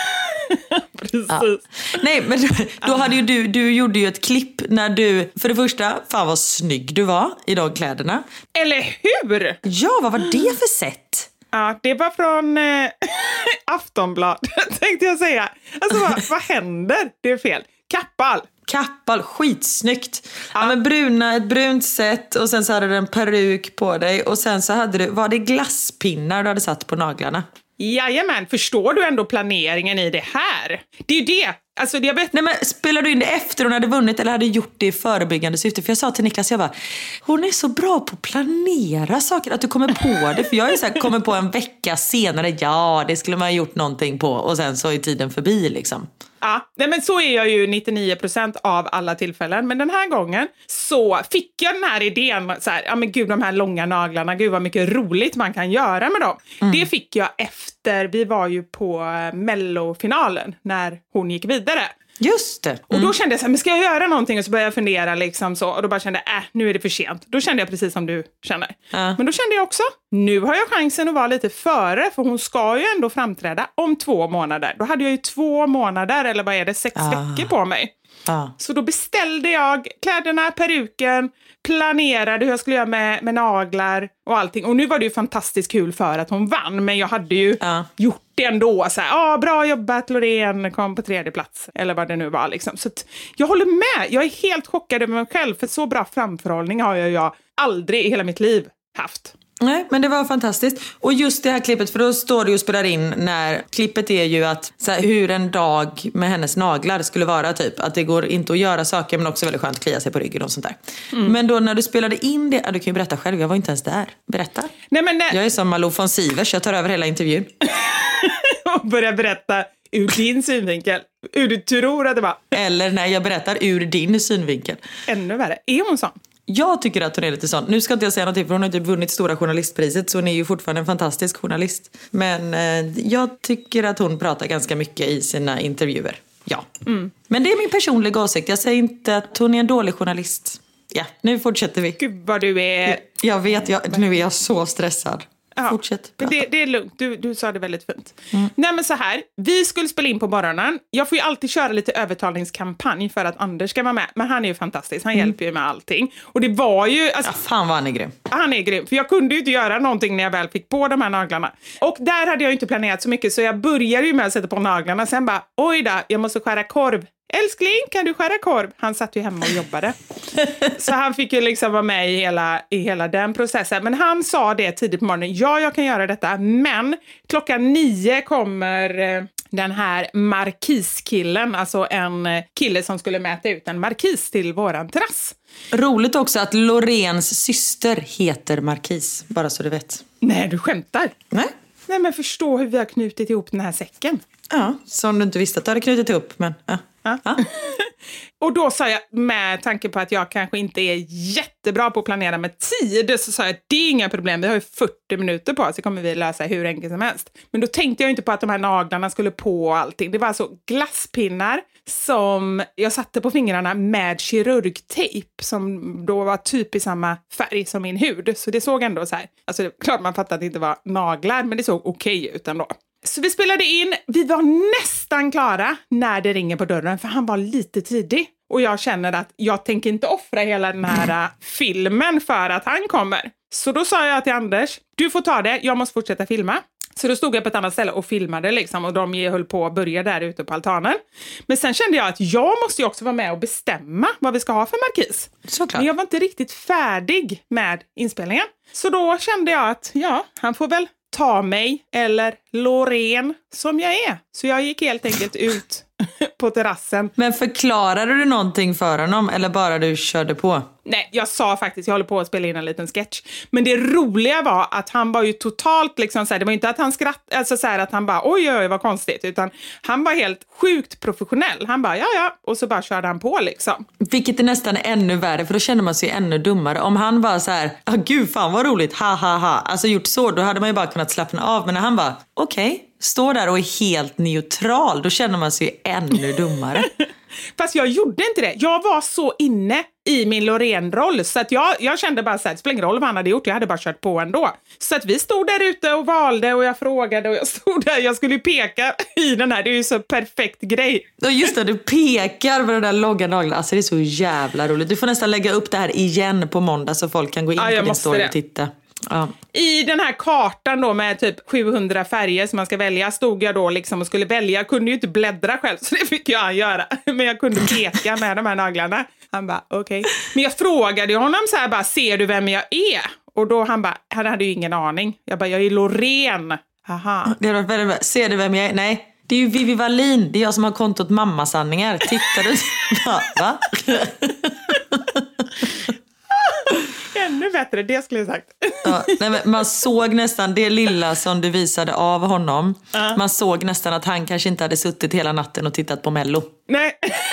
Precis. Nej, men då, då hade ju du, du gjorde ju ett klipp när du, för det första, fan vad snygg du var i de kläderna. Eller hur? Ja, vad var det för sätt? Ja, det var från eh, Aftonbladet tänkte jag säga. Alltså vad, vad händer? Det är fel. Kappal. Kappal, skitsnyggt. Ja. men bruna, ett brunt set och sen så hade du en peruk på dig och sen så hade du, var det glasspinnar du hade satt på naglarna? Jajamän, förstår du ändå planeringen i det här? Det är ju det. Alltså, jag vet, Nej men spelade du in det efter hon hade vunnit eller hade gjort det i förebyggande syfte? För jag sa till Niklas, jag bara, hon är så bra på att planera saker, att du kommer på det. För jag är så här, kommer på en vecka senare, ja det skulle man ha gjort någonting på och sen så är tiden förbi liksom. Ja, nej men så är jag ju 99 procent av alla tillfällen. Men den här gången så fick jag den här idén. Så här, ja men gud, de här långa naglarna, gud vad mycket roligt man kan göra med dem. Det fick jag efter, vi var ju på eh, mellofinalen när hon gick vidare. Just det. Och då kände jag så här, men ska jag göra någonting? Och så började jag fundera liksom så. Och då bara kände jag, äh, nu är det för sent. Då kände jag precis som du känner. Ja. Men då kände jag också, nu har jag chansen att vara lite före, för hon ska ju ändå framträda om två månader. Då hade jag ju två månader, eller vad är det, sex Ah. veckor på mig. Ah. Så då beställde jag kläderna, peruken, planerade hur jag skulle göra med, med naglar och allting. Och nu var det ju fantastiskt kul för att hon vann, men jag hade ju Ja. gjort det ändå. Så här, ah, bra jobbat, Loreen kom på tredje plats. Eller vad det nu var. Liksom. Så jag håller med. Jag är helt chockad över mig själv, för så bra framförhållning har jag, jag aldrig i hela mitt liv haft. Nej, men det var fantastiskt. Och just det här klippet, för då står det och spelar in när klippet är ju att så här, hur en dag med hennes naglar skulle vara typ. Att det går inte att göra saker men också väldigt skönt att klia sig på ryggen och sånt där. Men då när du spelade in det, ja, du kan ju berätta själv, jag var inte ens där. Berätta. Nej, men när, Jag är som Malou von Sivers, jag tar över hela intervjun. och börja berätta ur din synvinkel, hur du tror att det var. Eller när jag berättar ur din synvinkel. Ännu värre. Är hon sån? Jag tycker att hon är lite sån. Nu ska inte jag säga någonting för hon har inte vunnit Stora Journalistpriset så hon är ju fortfarande en fantastisk journalist. Men eh, jag tycker att hon pratar ganska mycket i sina intervjuer. Ja. Men det är min personliga åsikt. Jag säger inte att hon är en dålig journalist. Ja, nu fortsätter vi. Gud vad du är... Jag vet, jag, nu är jag så stressad. Ja, Fortsätt prata. Det, det är lugnt, du, du sa det väldigt fint. Nej men så här, vi skulle spela in på morgonen. Jag får ju alltid köra lite övertalningskampanj för att Anders ska vara med. Men han är ju fantastisk, han hjälper ju med allting. Och det var ju, alltså, Ja, fan vad han är grym. han är grym. För jag kunde ju inte göra någonting när jag väl fick på de här naglarna. Och där hade jag ju inte planerat så mycket så jag började ju med att sätta på naglarna. Sen bara, oj då, jag måste skära korv. Älskling, kan du skära korv? Han satt ju hemma och jobbade. så han fick ju liksom vara med i hela, i hela den processen. Men han sa det tidigt på morgonen, ja jag kan göra detta, men klockan nio kommer eh, den här markiskillen, alltså en eh, kille som skulle mäta ut en markis till våran terrass. Roligt också att Loreens syster heter Markis, bara så du vet. Nej, du skämtar? Nej? Nej, men förstå hur vi har knutit ihop den här säcken. Ja, som du inte visste att du hade knutit ihop. Men, ja. Ja. Ja. Och då sa jag, med tanke på att jag kanske inte är jättebra på att planera med tid, så sa jag det är inga problem, vi har ju 40 minuter på oss, så kommer vi lösa hur enkelt som helst. Men då tänkte jag inte på att de här naglarna skulle på och allting. Det var alltså glasspinnar som jag satte på fingrarna med kirurgtejp som då var typ i samma färg som min hud. Så det såg ändå så här, alltså klart man fattade att det inte var naglar, men det såg okej ut ändå. Så vi spelade in, vi var nästan klara när det ringer på dörren för han var lite tidig. Och jag känner att jag tänker inte offra hela den här äh, filmen för att han kommer. Så då sa jag till Anders, du får ta det, jag måste fortsätta filma. Så då stod jag på ett annat ställe och filmade liksom och de höll på att börja där ute på altanen. Men sen kände jag att jag måste ju också vara med och bestämma vad vi ska ha för markis. Såklart. Men jag var inte riktigt färdig med inspelningen. Så då kände jag att ja, han får väl ta mig eller Loreen som jag är. Så jag gick helt enkelt ut på terrassen. Men förklarade du någonting för honom eller bara du körde på? Nej, jag sa faktiskt, jag håller på att spela in en liten sketch. Men det roliga var att han var ju totalt liksom så här, det var inte att han skrattade, alltså så här att han bara oj, oj, vad konstigt, utan han var helt sjukt professionell. Han bara ja, ja, och så bara körde han på liksom. Vilket är nästan ännu värre för då känner man sig ännu dummare. Om han bara så här, ah, gud fan vad roligt, ha ha ha. Alltså gjort så, då hade man ju bara kunnat slappna av. Men när han bara, okej, står där och är helt neutral, då känner man sig ännu dummare. Fast jag gjorde inte det. Jag var så inne i min Loreen-roll så att jag, jag kände bara så här, det spelar ingen roll vad han hade gjort, jag hade bara kört på ändå. Så att vi stod där ute och valde och jag frågade och jag stod där, jag skulle peka i den här, det är ju så perfekt grej. Och just det, du pekar med den där långa naglarna. Alltså det är så jävla roligt. Du får nästan lägga upp det här igen på måndag så folk kan gå in Ja, på din story det. och titta. Ja. I den här kartan då med typ 700 färger som man ska välja stod jag då liksom och skulle välja. Jag kunde ju inte bläddra själv så det fick jag göra. Men jag kunde peka med de här naglarna. Han bara okej. Men jag frågade honom så här bara, ser du vem jag är? Och då han bara, han hade ju ingen aning. Jag bara, jag är Loreen. Haha. Det hade varit väldigt bra. Ser du vem jag är? Nej. Det är ju Vivi Wallin. Det är jag som har kontot Mammasanningar. Tittar du? Va? Va? Ännu bättre, det skulle jag sagt. Ja, nej, man såg nästan det lilla som du visade av honom. Man såg nästan att han kanske inte hade suttit hela natten och tittat på Mello. Nej,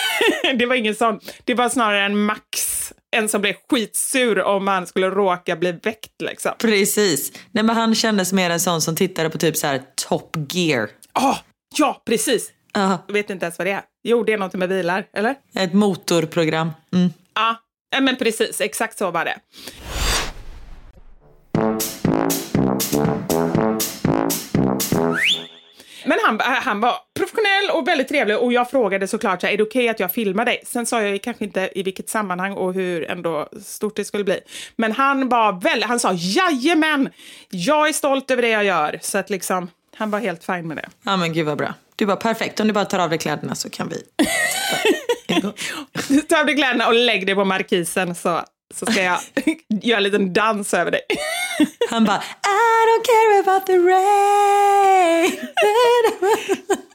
det var ingen sån. Det var snarare en Max. En som blev skitsur om han skulle råka bli väckt liksom. Precis. Nej, men han kändes mer en sån som tittade på typ så här Top Gear. Ah, ja, precis. Ja, Jag vet inte ens vad det är. Jo, det är något med bilar, eller? ett motorprogram. Mm. Ja, men precis, exakt så var det. Men han, eh, han var professionell och väldigt trevlig och jag frågade såklart, så här, är det okej okay att jag filmar dig? Sen sa jag kanske inte i vilket sammanhang och hur ändå stort det skulle bli. Men han var väldigt, han sa jajamän, jag är stolt över det jag gör. Så att liksom, han var helt fin med det. Ja men gud vad bra. Du var perfekt, om du bara tar av dig kläderna så kan vi Ta av dig kläderna och lägg dig på markisen så så ska jag göra en liten dans över dig. Han bara I don't care about the rain.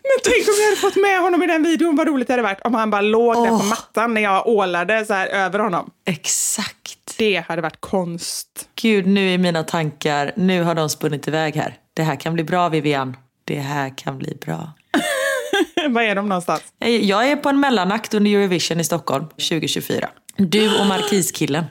Men tänk om jag hade fått med honom i den videon, vad roligt det hade varit om han bara låg oh. där på mattan när jag ålade så här över honom. Exakt. Det hade varit konst. Gud, nu är mina tankar, nu har de spunnit iväg här. Det här kan bli bra Vivian. Det här kan bli bra. Var är de någonstans? Jag är på en mellanakt under Eurovision i Stockholm 2024. Du och Markiskillen.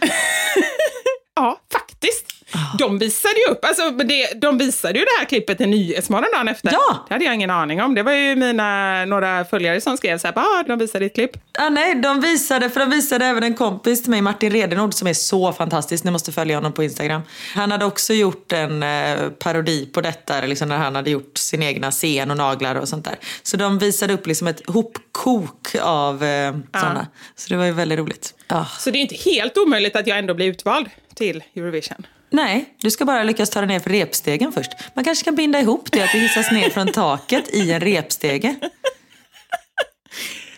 ja, faktiskt. De visade ju upp, alltså det, de visade ju det här klippet i Nyhetsmorgon dagen efter. Ja. Det hade jag ingen aning om. Det var ju mina, några följare som skrev så här, ah, de visade ett klipp. Ah, nej, de visade, för de visade även en kompis till mig, Martin Redenord, som är så fantastisk. Ni måste följa honom på Instagram. Han hade också gjort en eh, parodi på detta, liksom när han hade gjort sin egna scen och naglar och sånt där. Så de visade upp liksom ett hopkok av eh, ah. sådana. Så det var ju väldigt roligt. Ah. Så det är inte helt omöjligt att jag ändå blir utvald till Eurovision? Nej, du ska bara lyckas ta dig ner för repstegen först. Man kanske kan binda ihop det att du hissas ner från taket i en repstege.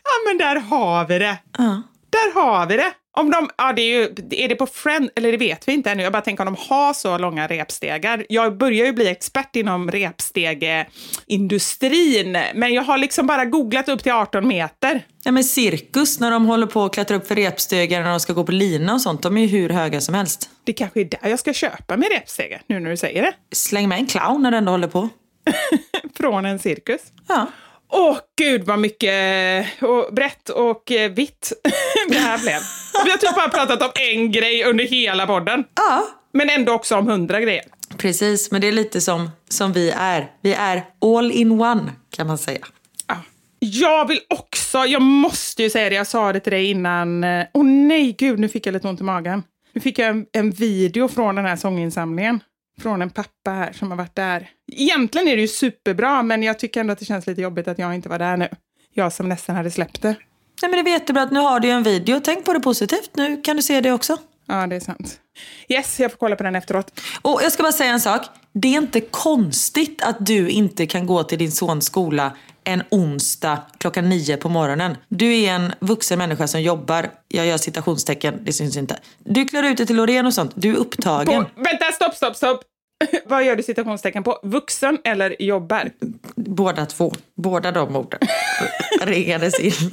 Ja, men där har vi det. Ja. Där har vi det. Om de, ja, det är, ju, är det på Friend, eller det vet vi inte ännu. Jag bara tänker om de har så långa repstegar. Jag börjar ju bli expert inom repstegeindustrin, men jag har liksom bara googlat upp till 18 meter. Ja, men cirkus, när de håller på att klättra upp för repstegar när de ska gå på lina och sånt, de är ju hur höga som helst. Det kanske är där jag ska köpa med repstegar, nu när du säger det. Släng med en clown när den ändå håller på. Från en cirkus? Ja. Åh gud vad mycket och brett och eh, vitt det här blev. Vi har typ bara pratat om en grej under hela podden. Ja. Men ändå också om hundra grejer. Precis, men det är lite som, som vi är. Vi är all in one kan man säga. Ja. Jag vill också, jag måste ju säga det, jag sa det till dig innan. Åh oh, nej, gud, nu fick jag lite ont i magen. Nu fick jag en, en video från den här sånginsamlingen från en pappa här som har varit där. Egentligen är det ju superbra, men jag tycker ändå att det känns lite jobbigt att jag inte var där nu. Jag som nästan hade släppt det. Nej, men det är jättebra att nu har du en video. Tänk på det positivt. Nu kan du se det också. Ja, det är sant. Yes, jag får kolla på den efteråt. Och jag ska bara säga en sak. Det är inte konstigt att du inte kan gå till din sons skola en onsdag klockan nio på morgonen. Du är en vuxen människa som jobbar. Jag gör citationstecken, det syns inte. Du klär ut dig till Loreen och sånt. Du är upptagen. På, vänta, stopp, stopp, stopp. Vad gör du citationstecken på? Vuxen eller jobbar? Båda två. Båda de orden ringades in.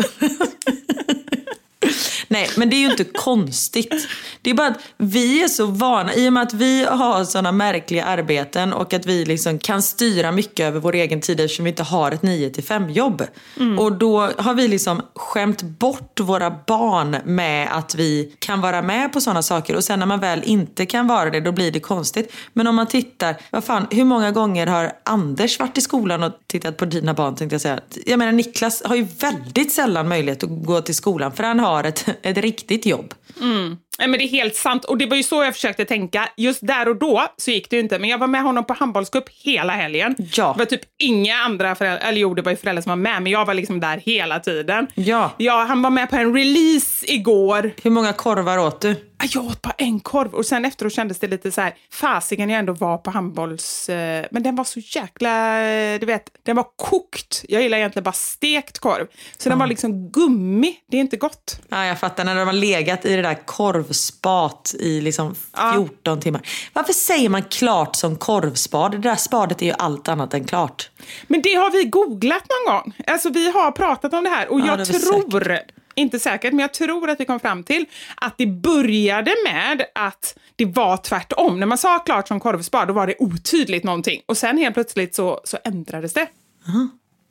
Nej, men det är ju inte konstigt. Det är bara att vi är så vana, i och med att vi har sådana märkliga arbeten och att vi liksom kan styra mycket över vår egen tid eftersom vi inte har ett 9 5 jobb. Mm. Och då har vi liksom skämt bort våra barn med att vi kan vara med på sådana saker och sen när man väl inte kan vara det då blir det konstigt. Men om man tittar, vad fan, hur många gånger har Anders varit i skolan och tittat på dina barn tänkte jag säga. Jag menar Niklas har ju väldigt sällan möjlighet att gå till skolan för han har ett ett riktigt jobb. Mm. Men det är helt sant. Och det var ju så jag försökte tänka. Just där och då så gick det ju inte. Men jag var med honom på handbollscup hela helgen. Ja. Det var typ inga andra föräldrar, eller jo det var ju föräldrar som var med, men jag var liksom där hela tiden. Ja. ja han var med på en release igår. Hur många korvar åt du? Jag åt bara en korv och sen efteråt kändes det lite så här, fasiken jag ändå var på handbolls... Eh, men den var så jäkla, eh, du vet, den var kokt. Jag gillar egentligen bara stekt korv. Så mm. den var liksom gummi, det är inte gott. Ja, jag fattar, när de har legat i det där korvspat i liksom 14 ja. timmar. Varför säger man klart som korvspad? Det där spadet är ju allt annat än klart. Men det har vi googlat någon gång. Alltså vi har pratat om det här och ja, jag tror säkert inte säkert, men jag tror att vi kom fram till att det började med att det var tvärtom. När man sa klart som korvspad, då var det otydligt någonting. Och sen helt plötsligt så, så ändrades det.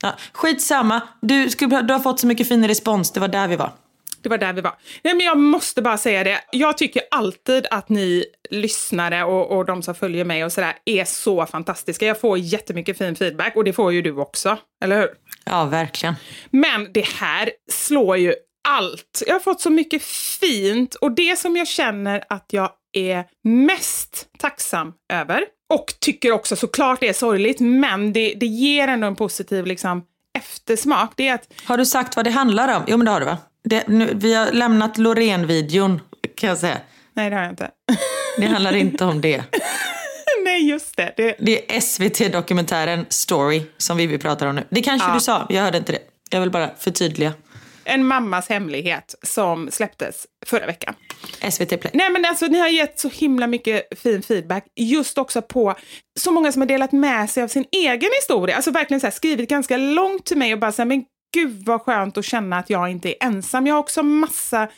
Ja, skitsamma, du, skulle, du har fått så mycket fin respons, det var där vi var. Det var där vi var. Nej, men jag måste bara säga det. Jag tycker alltid att ni lyssnare och, och de som följer mig och sådär är så fantastiska. Jag får jättemycket fin feedback och det får ju du också, eller hur? Ja, verkligen. Men det här slår ju allt. Jag har fått så mycket fint och det som jag känner att jag är mest tacksam över Och tycker också såklart det är sorgligt, men det, det ger ändå en positiv liksom, eftersmak. Det är att, Har du sagt vad det handlar om? Jo men det har du va? Det, nu, vi har lämnat Loreen-videon kan jag säga. nej, det har jag inte. Det handlar inte om det. nej, just det. det Det är SVT-dokumentären Story som vi pratar om nu. Det kanske Ja. du sa, jag hörde inte det. Jag vill bara förtydliga. En mammas hemlighet som släpptes förra veckan. SVT Play. Nej men alltså ni har gett så himla mycket fin feedback just också på så många som har delat med sig av sin egen historia. Alltså verkligen så här, skrivit ganska långt till mig och bara säga men gud vad skönt att känna att jag inte är ensam. Jag har också massa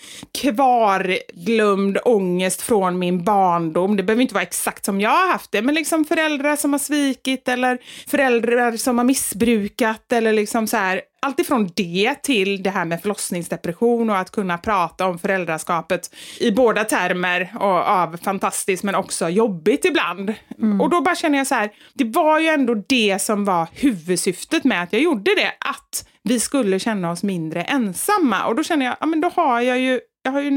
kvarglömd ångest från min barndom. Det behöver inte vara exakt som jag har haft det, men liksom föräldrar som har svikit eller föräldrar som har missbrukat eller liksom så här allt ifrån det till det här med förlossningsdepression och att kunna prata om föräldraskapet i båda termer och av fantastiskt men också jobbigt ibland. Och då bara känner jag så här, det var ju ändå det som var huvudsyftet med att jag gjorde det, att vi skulle känna oss mindre ensamma. Och då känner jag, ja men då har jag ju, jag har ju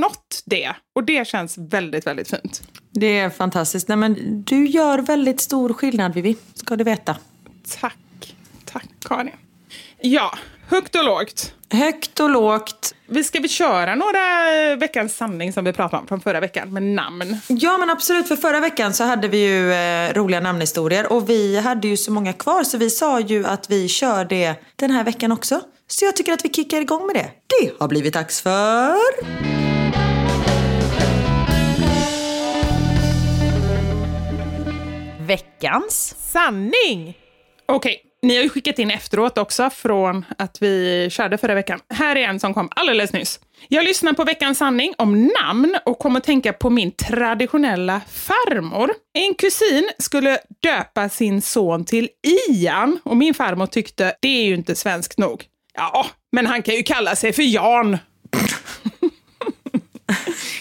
nått det. Och det känns väldigt, väldigt fint. Det är fantastiskt. Nej, men du gör väldigt stor skillnad Vivi, ska du veta. Tack. Tack Karin. Ja, högt och lågt. Högt och lågt. Vi ska vi köra några eh, veckans sanning som vi pratade om från förra veckan med namn. Ja men absolut, för förra veckan så hade vi ju eh, roliga namnhistorier och vi hade ju så många kvar så vi sa ju att vi kör det den här veckan också. Så jag tycker att vi kickar igång med det. Det har blivit dags för... Veckans Sanning! Okej, ni har ju skickat in efteråt också från att vi körde förra veckan. Här är en som kom alldeles nyss. Jag lyssnar på veckans sanning om namn och kom att tänka på min traditionella farmor. En kusin skulle döpa sin son till Ian och min farmor tyckte det är ju inte svenskt nog. Ja, men han kan ju kalla sig för Jan.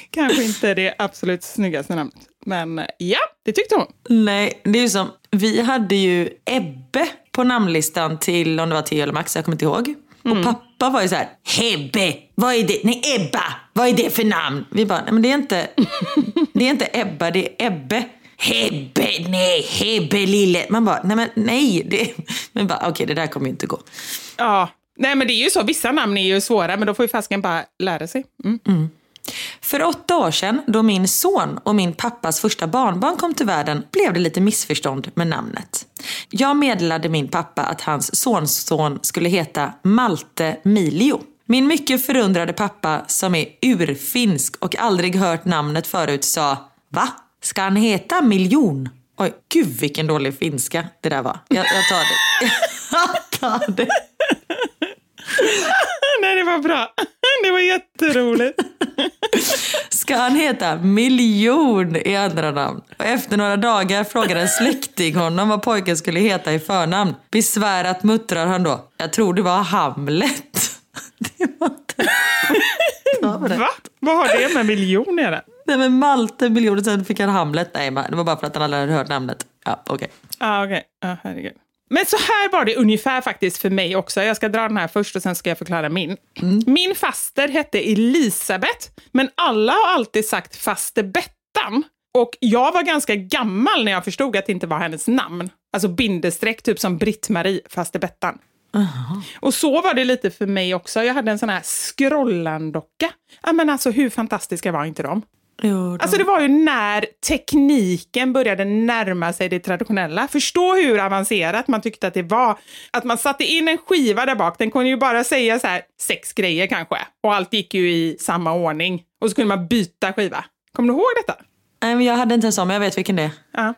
Kanske inte det absolut snyggaste namnet, men ja, det tyckte hon. Nej, det är ju som... Vi hade ju Ebbe på namnlistan till om det var Theo eller Max, jag kommer inte ihåg. Och pappa var ju så här, Hebbe, vad är det? Nej, Ebba, vad är det för namn? Vi bara, nej men det är inte, det är inte Ebba, det är Ebbe. Hebbe, nej, Hebbe lille. Man bara, nej men nej. Det, men bara, okej det där kommer ju inte gå. Ja, nej men det är ju så. Vissa namn är ju svåra, men då får ju fasken bara lära sig. Mm. För åtta år sedan, då min son och min pappas första barnbarn kom till världen, blev det lite missförstånd med namnet. Jag meddelade min pappa att hans sonson skulle heta Malte Milio. Min mycket förundrade pappa, som är urfinsk och aldrig hört namnet förut, sa Va? Ska han heta Miljon? Oj, gud vilken dålig finska det där var. Jag, jag tar det. Jag tar det. nej, det var bra. Det var jätteroligt. Ska han heta Miljon i andra namn? Och efter några dagar frågade en släkting honom vad pojken skulle heta i förnamn. Besvärat muttrar han då. Jag tror det var Hamlet. Det var inte... Va? Vad har det med miljon att göra? Nej men Malte Miljon och sen fick han Hamlet. Nej det var bara för att han aldrig hade hört namnet. Ja okej. Ja, okej. Ja, herregud. Men så här var det ungefär faktiskt för mig också. Jag ska dra den här först och sen ska jag förklara min. Min faster hette Elisabeth, men alla har alltid sagt faster Bettan. Och jag var ganska gammal när jag förstod att det inte var hennes namn. Alltså bindestreck, typ som Britt-Marie, faster Bettan. Och så var det lite för mig också. Jag hade en sån här scrollandocka. Ja, men alltså hur fantastiska var inte de? Jo. Alltså det var ju när tekniken började närma sig det traditionella. Förstå hur avancerat man tyckte att det var. Att man satte in en skiva där bak, den kunde ju bara säga så här sex grejer kanske. Och allt gick ju i samma ordning. Och så kunde man byta skiva. Kommer du ihåg detta? Nej men jag hade inte en sån men jag vet vilken det är. Ja.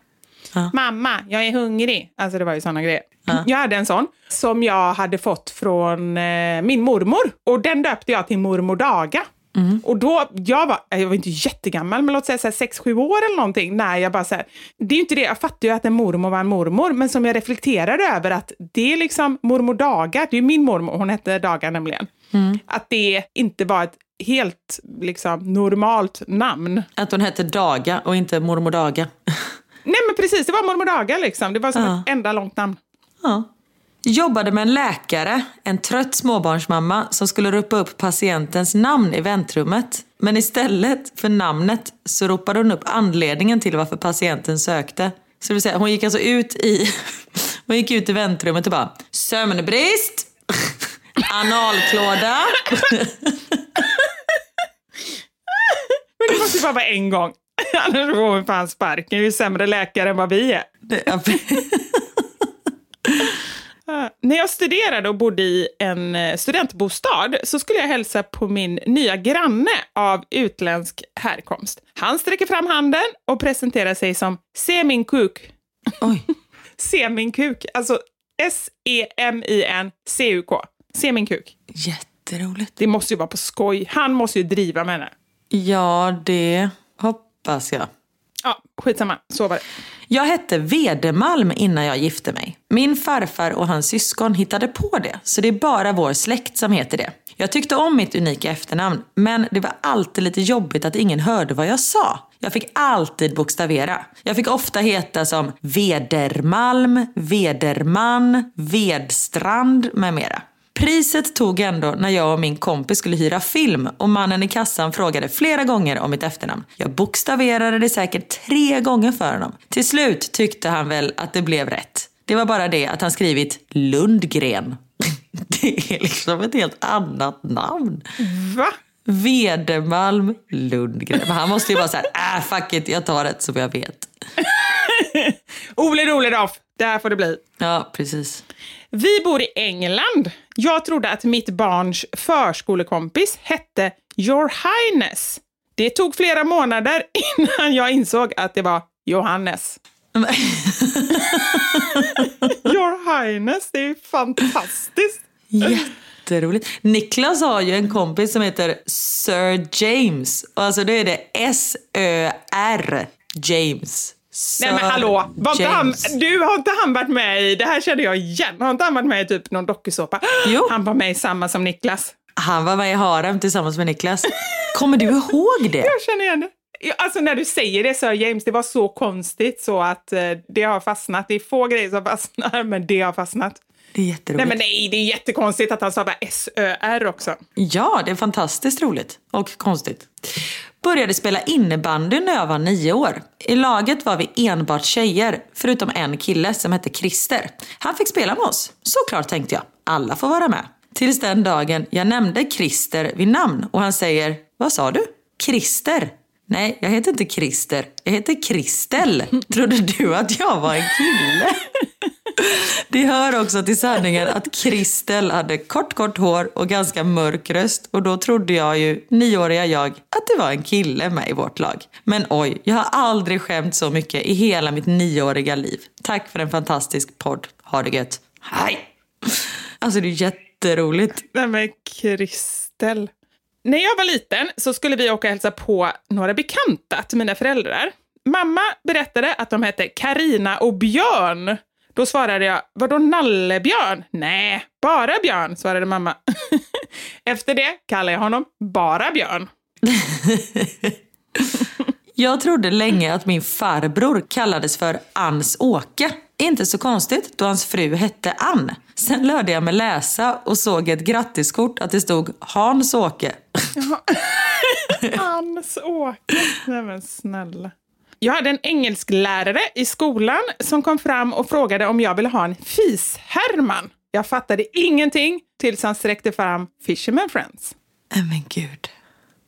Ja. Mamma, jag är hungrig. Alltså det var ju såna grejer. Jag hade en sån som jag hade fått från eh, min mormor. Och den döpte jag till mormor Daga. Och då, jag var, jag var inte jättegammal, men låt säga så här 6-7 år eller någonting. Nej, jag bara så här, det är ju inte det, jag fattar ju att en mormor var en mormor, men som jag reflekterade över att det är liksom mormor Daga, det är min mormor, hon hette Daga nämligen. Att det inte var ett helt liksom normalt namn. Att hon hette Daga och inte mormor Daga. Nej men precis, det var mormor Daga liksom. Det var som Ja. ett enda långt namn. Ja. Jobbade med en läkare, en trött småbarnsmamma som skulle ropa upp patientens namn i väntrummet. Men istället för namnet så ropade hon upp anledningen till varför patienten sökte. Så det vill säga, hon gick alltså ut i, hon gick ut i väntrummet och bara sömnbrist, analklåda. Men det måste ju bara vara en gång. Annars får hon fan sparken. Du är sämre läkare än vad vi är. Uh, när jag studerade och bodde i en uh, studentbostad så skulle jag hälsa på min nya granne av utländsk härkomst. Han sträcker fram handen och presenterar sig som Se min kuk. Oj. Se min kuk. Alltså S-E-M-I-N-C-U-K. Se min kuk. Jätteroligt. Det måste ju vara på skoj. Han måste ju driva med henne. Ja, det hoppas jag. Ja, skitsamma. Så var det. Jag hette Vedemalm innan jag gifte mig. Min farfar och hans syskon hittade på det, så det är bara vår släkt som heter det. Jag tyckte om mitt unika efternamn, men det var alltid lite jobbigt att ingen hörde vad jag sa. Jag fick alltid bokstavera. Jag fick ofta heta som Vedermalm, Vederman, Vedstrand med mera. Priset tog ändå när jag och min kompis skulle hyra film och mannen i kassan frågade flera gånger om mitt efternamn. Jag bokstaverade det säkert tre gånger för honom. Till slut tyckte han väl att det blev rätt. Det var bara det att han skrivit Lundgren. Det är liksom ett helt annat namn. Va? Vedemalm Lundgren. Men han måste ju vara så här, äh fuck it, jag tar ett som jag vet. Ole Roledoff, det här får det bli. Ja, precis. Vi bor i England. Jag trodde att mitt barns förskolekompis hette Your Highness. Det tog flera månader innan jag insåg att det var Johannes. Your Highness, det är fantastiskt. Jätteroligt. Niklas har ju en kompis som heter Sir James. Alltså då är det S-Ö-R James. Nej men hallå, var inte han, du har inte han varit med i, det här känner jag igen, har inte han varit med i typ någon dokusåpa? Han var med i samma som Niklas. Han var med i Harem tillsammans med Niklas. Kommer du ihåg det? Jag känner igen det. Alltså när du säger det Sir James, det var så konstigt så att eh, det har fastnat. Det är få grejer som fastnar, men det har fastnat. Det är jätteroligt. Nej men nej, det är jättekonstigt att han sa bara S-Ö-R också. Ja, det är fantastiskt roligt. Och konstigt. Började spela innebandy när jag var nio år. I laget var vi enbart tjejer, förutom en kille som hette Christer. Han fick spela med oss. Såklart tänkte jag, alla får vara med. Tills den dagen jag nämnde Christer vid namn och han säger, vad sa du? Christer? Nej, jag heter inte Christer. Jag heter Kristel. Trodde du att jag var en kille? Det hör också till sanningen att Kristel hade kort, kort hår och ganska mörk röst och då trodde jag ju, nioåriga jag, att det var en kille med i vårt lag. Men oj, jag har aldrig skämt så mycket i hela mitt nioåriga liv. Tack för en fantastisk podd. Ha det gött. Hej! Alltså det är jätteroligt. Nej men Kristel. När jag var liten så skulle vi åka och hälsa på några bekanta till mina föräldrar. Mamma berättade att de hette Karina och Björn. Då svarade jag, vadå Nallebjörn? Nej, bara Björn, svarade mamma. Efter det kallade jag honom bara Björn. Jag trodde länge att min farbror kallades för Ans-Åke. Inte så konstigt då hans fru hette Ann. Sen lärde jag mig läsa och såg ett grattiskort att det stod Hans-Åke. Hans-Åke. Nej men snälla. Jag hade en engelsklärare i skolan som kom fram och frågade om jag ville ha en Fis-Herman. Jag fattade ingenting tills han sträckte fram Fisherman Friends. Nej men gud.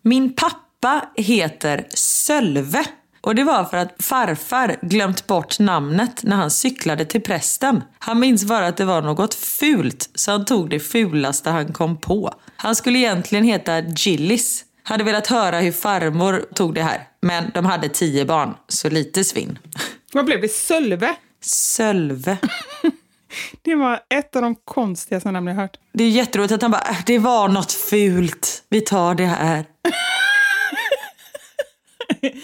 Min pappa heter Sölve. Och det var för att farfar glömt bort namnet när han cyklade till prästen. Han minns bara att det var något fult, så han tog det fulaste han kom på. Han skulle egentligen heta Gillis. Hade velat höra hur farmor tog det här. Men de hade tio barn, så lite svinn. Vad blev det? Sölve? Sölve. Det var ett av de konstigaste namn jag hört. Det är jätteroligt att han bara, "Äh, det var något fult. Vi tar det här.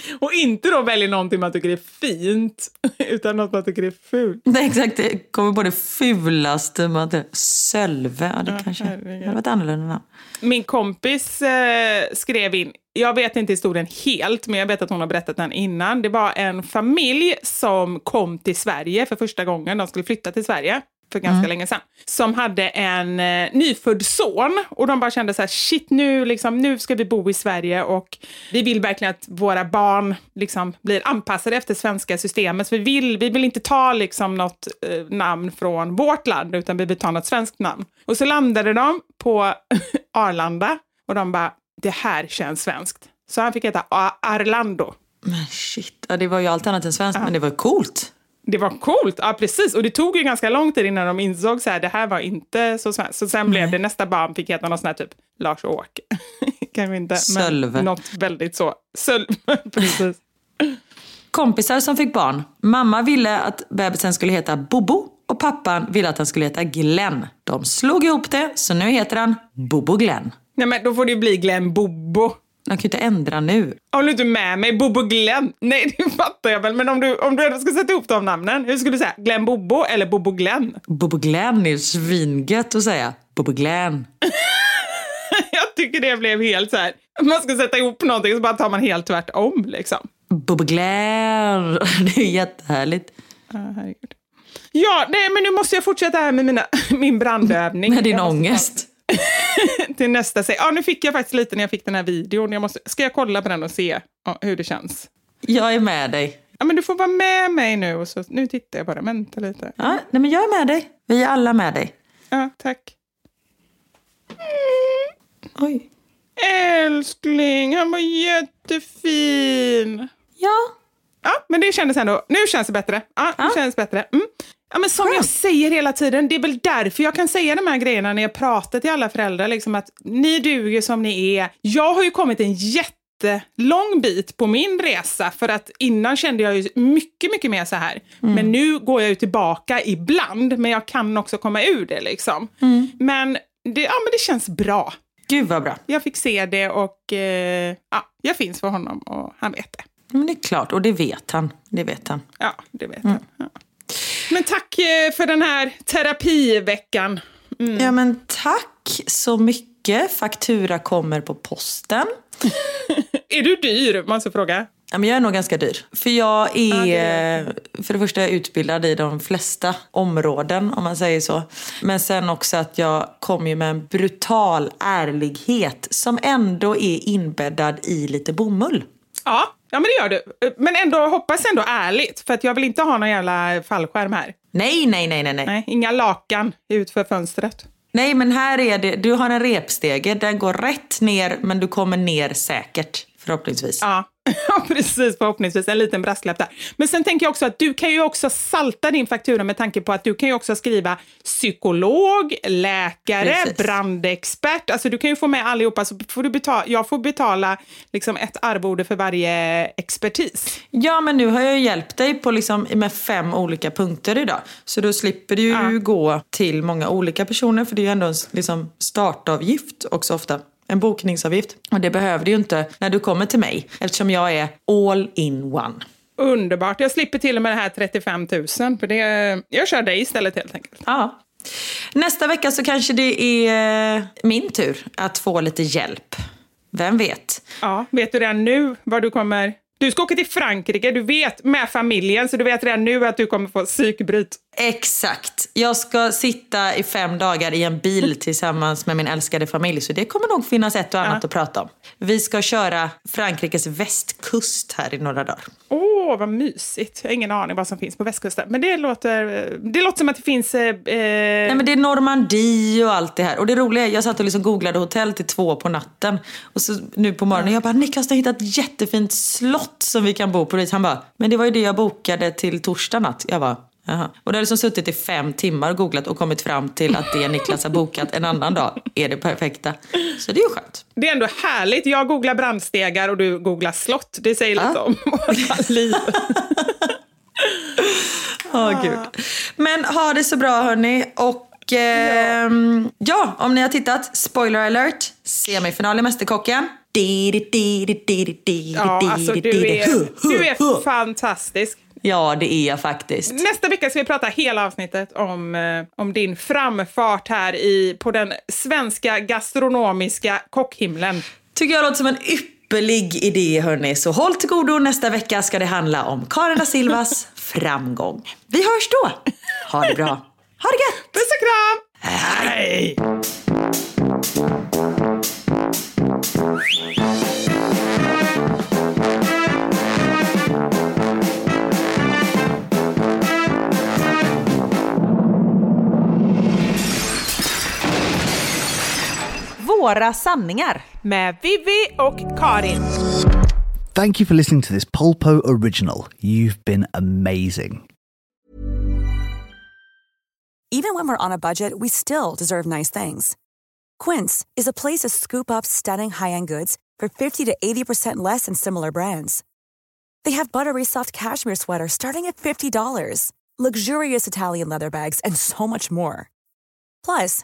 Och inte då väljer någonting man tycker är fint, utan något man tycker är fult. Nej, exakt. Det kommer på det fulaste. Man inte- Sölve. Ja, det Ja, kanske herregud. det var ett annorlunda namn. Min kompis eh, skrev in, jag vet inte historien helt, men jag vet att hon har berättat den innan. Det var en familj som kom till Sverige för första gången. De skulle flytta till Sverige. För ganska länge sedan, som hade en eh, nyfödd son. Och de bara kände så här, shit nu, liksom, nu ska vi bo i Sverige och vi vill verkligen att våra barn liksom, blir anpassade efter svenska systemet. Så vi vill, vi vill inte ta liksom, något eh, namn från vårt land, utan vi vill ta något svenskt namn. Och så landade de på Arlanda och de bara, det här känns svenskt. Så han fick heta Arlando. Men shit, ja, det var ju allt annat än svenskt, men det var coolt. Det var coolt, ja precis. Och det tog ju ganska lång tid innan de insåg så här, det här var inte så svenskt. Så sen blev det nästa barn fick heta någon sån här typ Lars-Åke. Kanske inte, Sölve. men något väldigt så. Sölv, precis. Kompisar som fick barn. Mamma ville att bebisen skulle heta Bobo och pappan ville att han skulle heta Glenn. De slog ihop det, så nu heter han Bobo Glenn. Nej men då får det ju bli Glenn Bobo. De kan ju inte ändra nu. Håller du inte med mig? Bobo Glenn? Nej, det fattar jag väl. Men om du, om du ändå ska sätta ihop de namnen, hur skulle du säga? Glenn Bobo eller Bobo Glenn? Bobo Glenn är ju svingött att säga. Bobo Glenn. jag tycker det blev helt så här. Man ska sätta ihop någonting så bara tar man helt tvärtom liksom. Bobo Glenn. Det är jättehärligt. Ja, herregud. Ja, nej, men nu måste jag fortsätta här med mina, min brandövning. Med din ångest. Till nästa se. Ja, nu fick jag faktiskt lite när jag fick den här videon. Jag måste, ska jag kolla på den och se hur det känns? Jag är med dig. Ja, men du får vara med mig nu. Och så, nu tittar jag bara. Vänta lite. Ja, nej, men jag är med dig. Vi är alla med dig. Ja, tack. Oj. Älskling, han var jättefin. Ja. Ja, men det kändes ändå... Nu känns det bättre. Ja, nu Ja. känns det bättre. Mm. Ja, men som jag säger hela tiden, det är väl därför jag kan säga de här grejerna när jag pratar till alla föräldrar. Liksom att ni duger som ni är. Jag har ju kommit en jättelång bit på min resa för att innan kände jag ju mycket, mycket mer så här. Men nu går jag ju tillbaka ibland, men jag kan också komma ur det liksom. Men, det, ja, men det känns bra. Gud vad bra. Jag fick se det och eh, ja, jag finns för honom och han vet det. Men det är klart, och det vet han. Det vet han. Ja, det vet han. Ja. Men tack eh, för den här terapiveckan. Ja men tack så mycket. Faktura kommer på posten. Är du dyr, måste fråga? Ja, men jag är nog ganska dyr. För jag är, Ja, det är för det första utbildad i de flesta områden om man säger så. Men sen också att jag kommer ju med en brutal ärlighet som ändå är inbäddad i lite bomull. Ja, ja men det gör du. Men ändå hoppas ändå ärligt, för att jag vill inte ha någon jävla fallskärm här. Nej, nej, nej, nej, nej. Nej, inga lakan ut för fönstret. Nej, men här är det, du har en repstege, den går rätt ner men du kommer ner säkert förhoppningsvis. Ja, Ja, precis. Förhoppningsvis en liten brasklapp där. Men sen tänker jag också att du kan ju också salta din faktura med tanke på att du kan ju också skriva psykolog, läkare, Precis. brandexpert. Alltså du kan ju få med allihopa. Så får du betala, jag får betala liksom ett arvode för varje expertis. Ja, men nu har jag ju hjälpt dig på liksom, med fem olika punkter idag. Så då slipper du ju Ja. gå till många olika personer för det är ju ändå en liksom, startavgift också ofta. En bokningsavgift. Och det behöver du ju inte när du kommer till mig eftersom jag är all in one. Underbart. Jag slipper till och med det här 35 000. För det, jag kör dig istället helt enkelt. Ja. Nästa vecka så kanske det är eh, min tur att få lite hjälp. Vem vet? Ja, vet du redan nu vad du kommer... Du ska åka till Frankrike, du vet, med familjen, så du vet redan nu att du kommer få psykbryt. Exakt. Jag ska sitta i fem dagar i en bil tillsammans med min älskade familj. Så det kommer nog finnas ett och annat att prata om. Vi ska köra Frankrikes västkust här i några dagar. Åh, vad mysigt. Jag har ingen aning vad som finns på västkusten. Men det låter, det låter som att det finns... Eh, Nej, men det är Normandie och allt det här. Och det roliga är, jag satt och liksom googlade hotell till två på natten. Och så nu på morgonen, jag bara Niklas har hittat ett jättefint slott som vi kan bo på. dit." Han bara, men det var ju det jag bokade till torsdag natt. Jag bara, Jaha. Och då har liksom suttit i fem timmar och googlat och kommit fram till att det Niklas har bokat en annan dag är det perfekta. Så det är ju skönt. Det är ändå härligt. Jag googlar brandstegar och du googlar slott. Det säger lite Ja. om våra liv. Åh gud. Men ha det så bra hörni. Och ehm, ja, om ni har tittat, spoiler alert, semifinal i Mästerkocken. Ja, alltså du är, du är fantastisk. Ja, det är jag faktiskt. Nästa vecka ska vi prata hela avsnittet om, eh, om din framfart här i, på den svenska gastronomiska kockhimlen. Tycker jag låter som en ypperlig idé hörni. Så håll till godo, nästa vecka ska det handla om Karin da Silvas framgång. Vi hörs då. Ha det bra. Ha det gött! Puss och kram! Hej! Våra sanningar. Med Vivi och Karin. Thank you for listening to this Polpo original. You've been amazing. Even when we're on a budget, we still deserve nice things. Quince is a place to scoop up stunning high-end goods for 50 to 80% less than similar brands. They have buttery soft cashmere sweaters starting at $50, luxurious Italian leather bags, and so much more. Plus,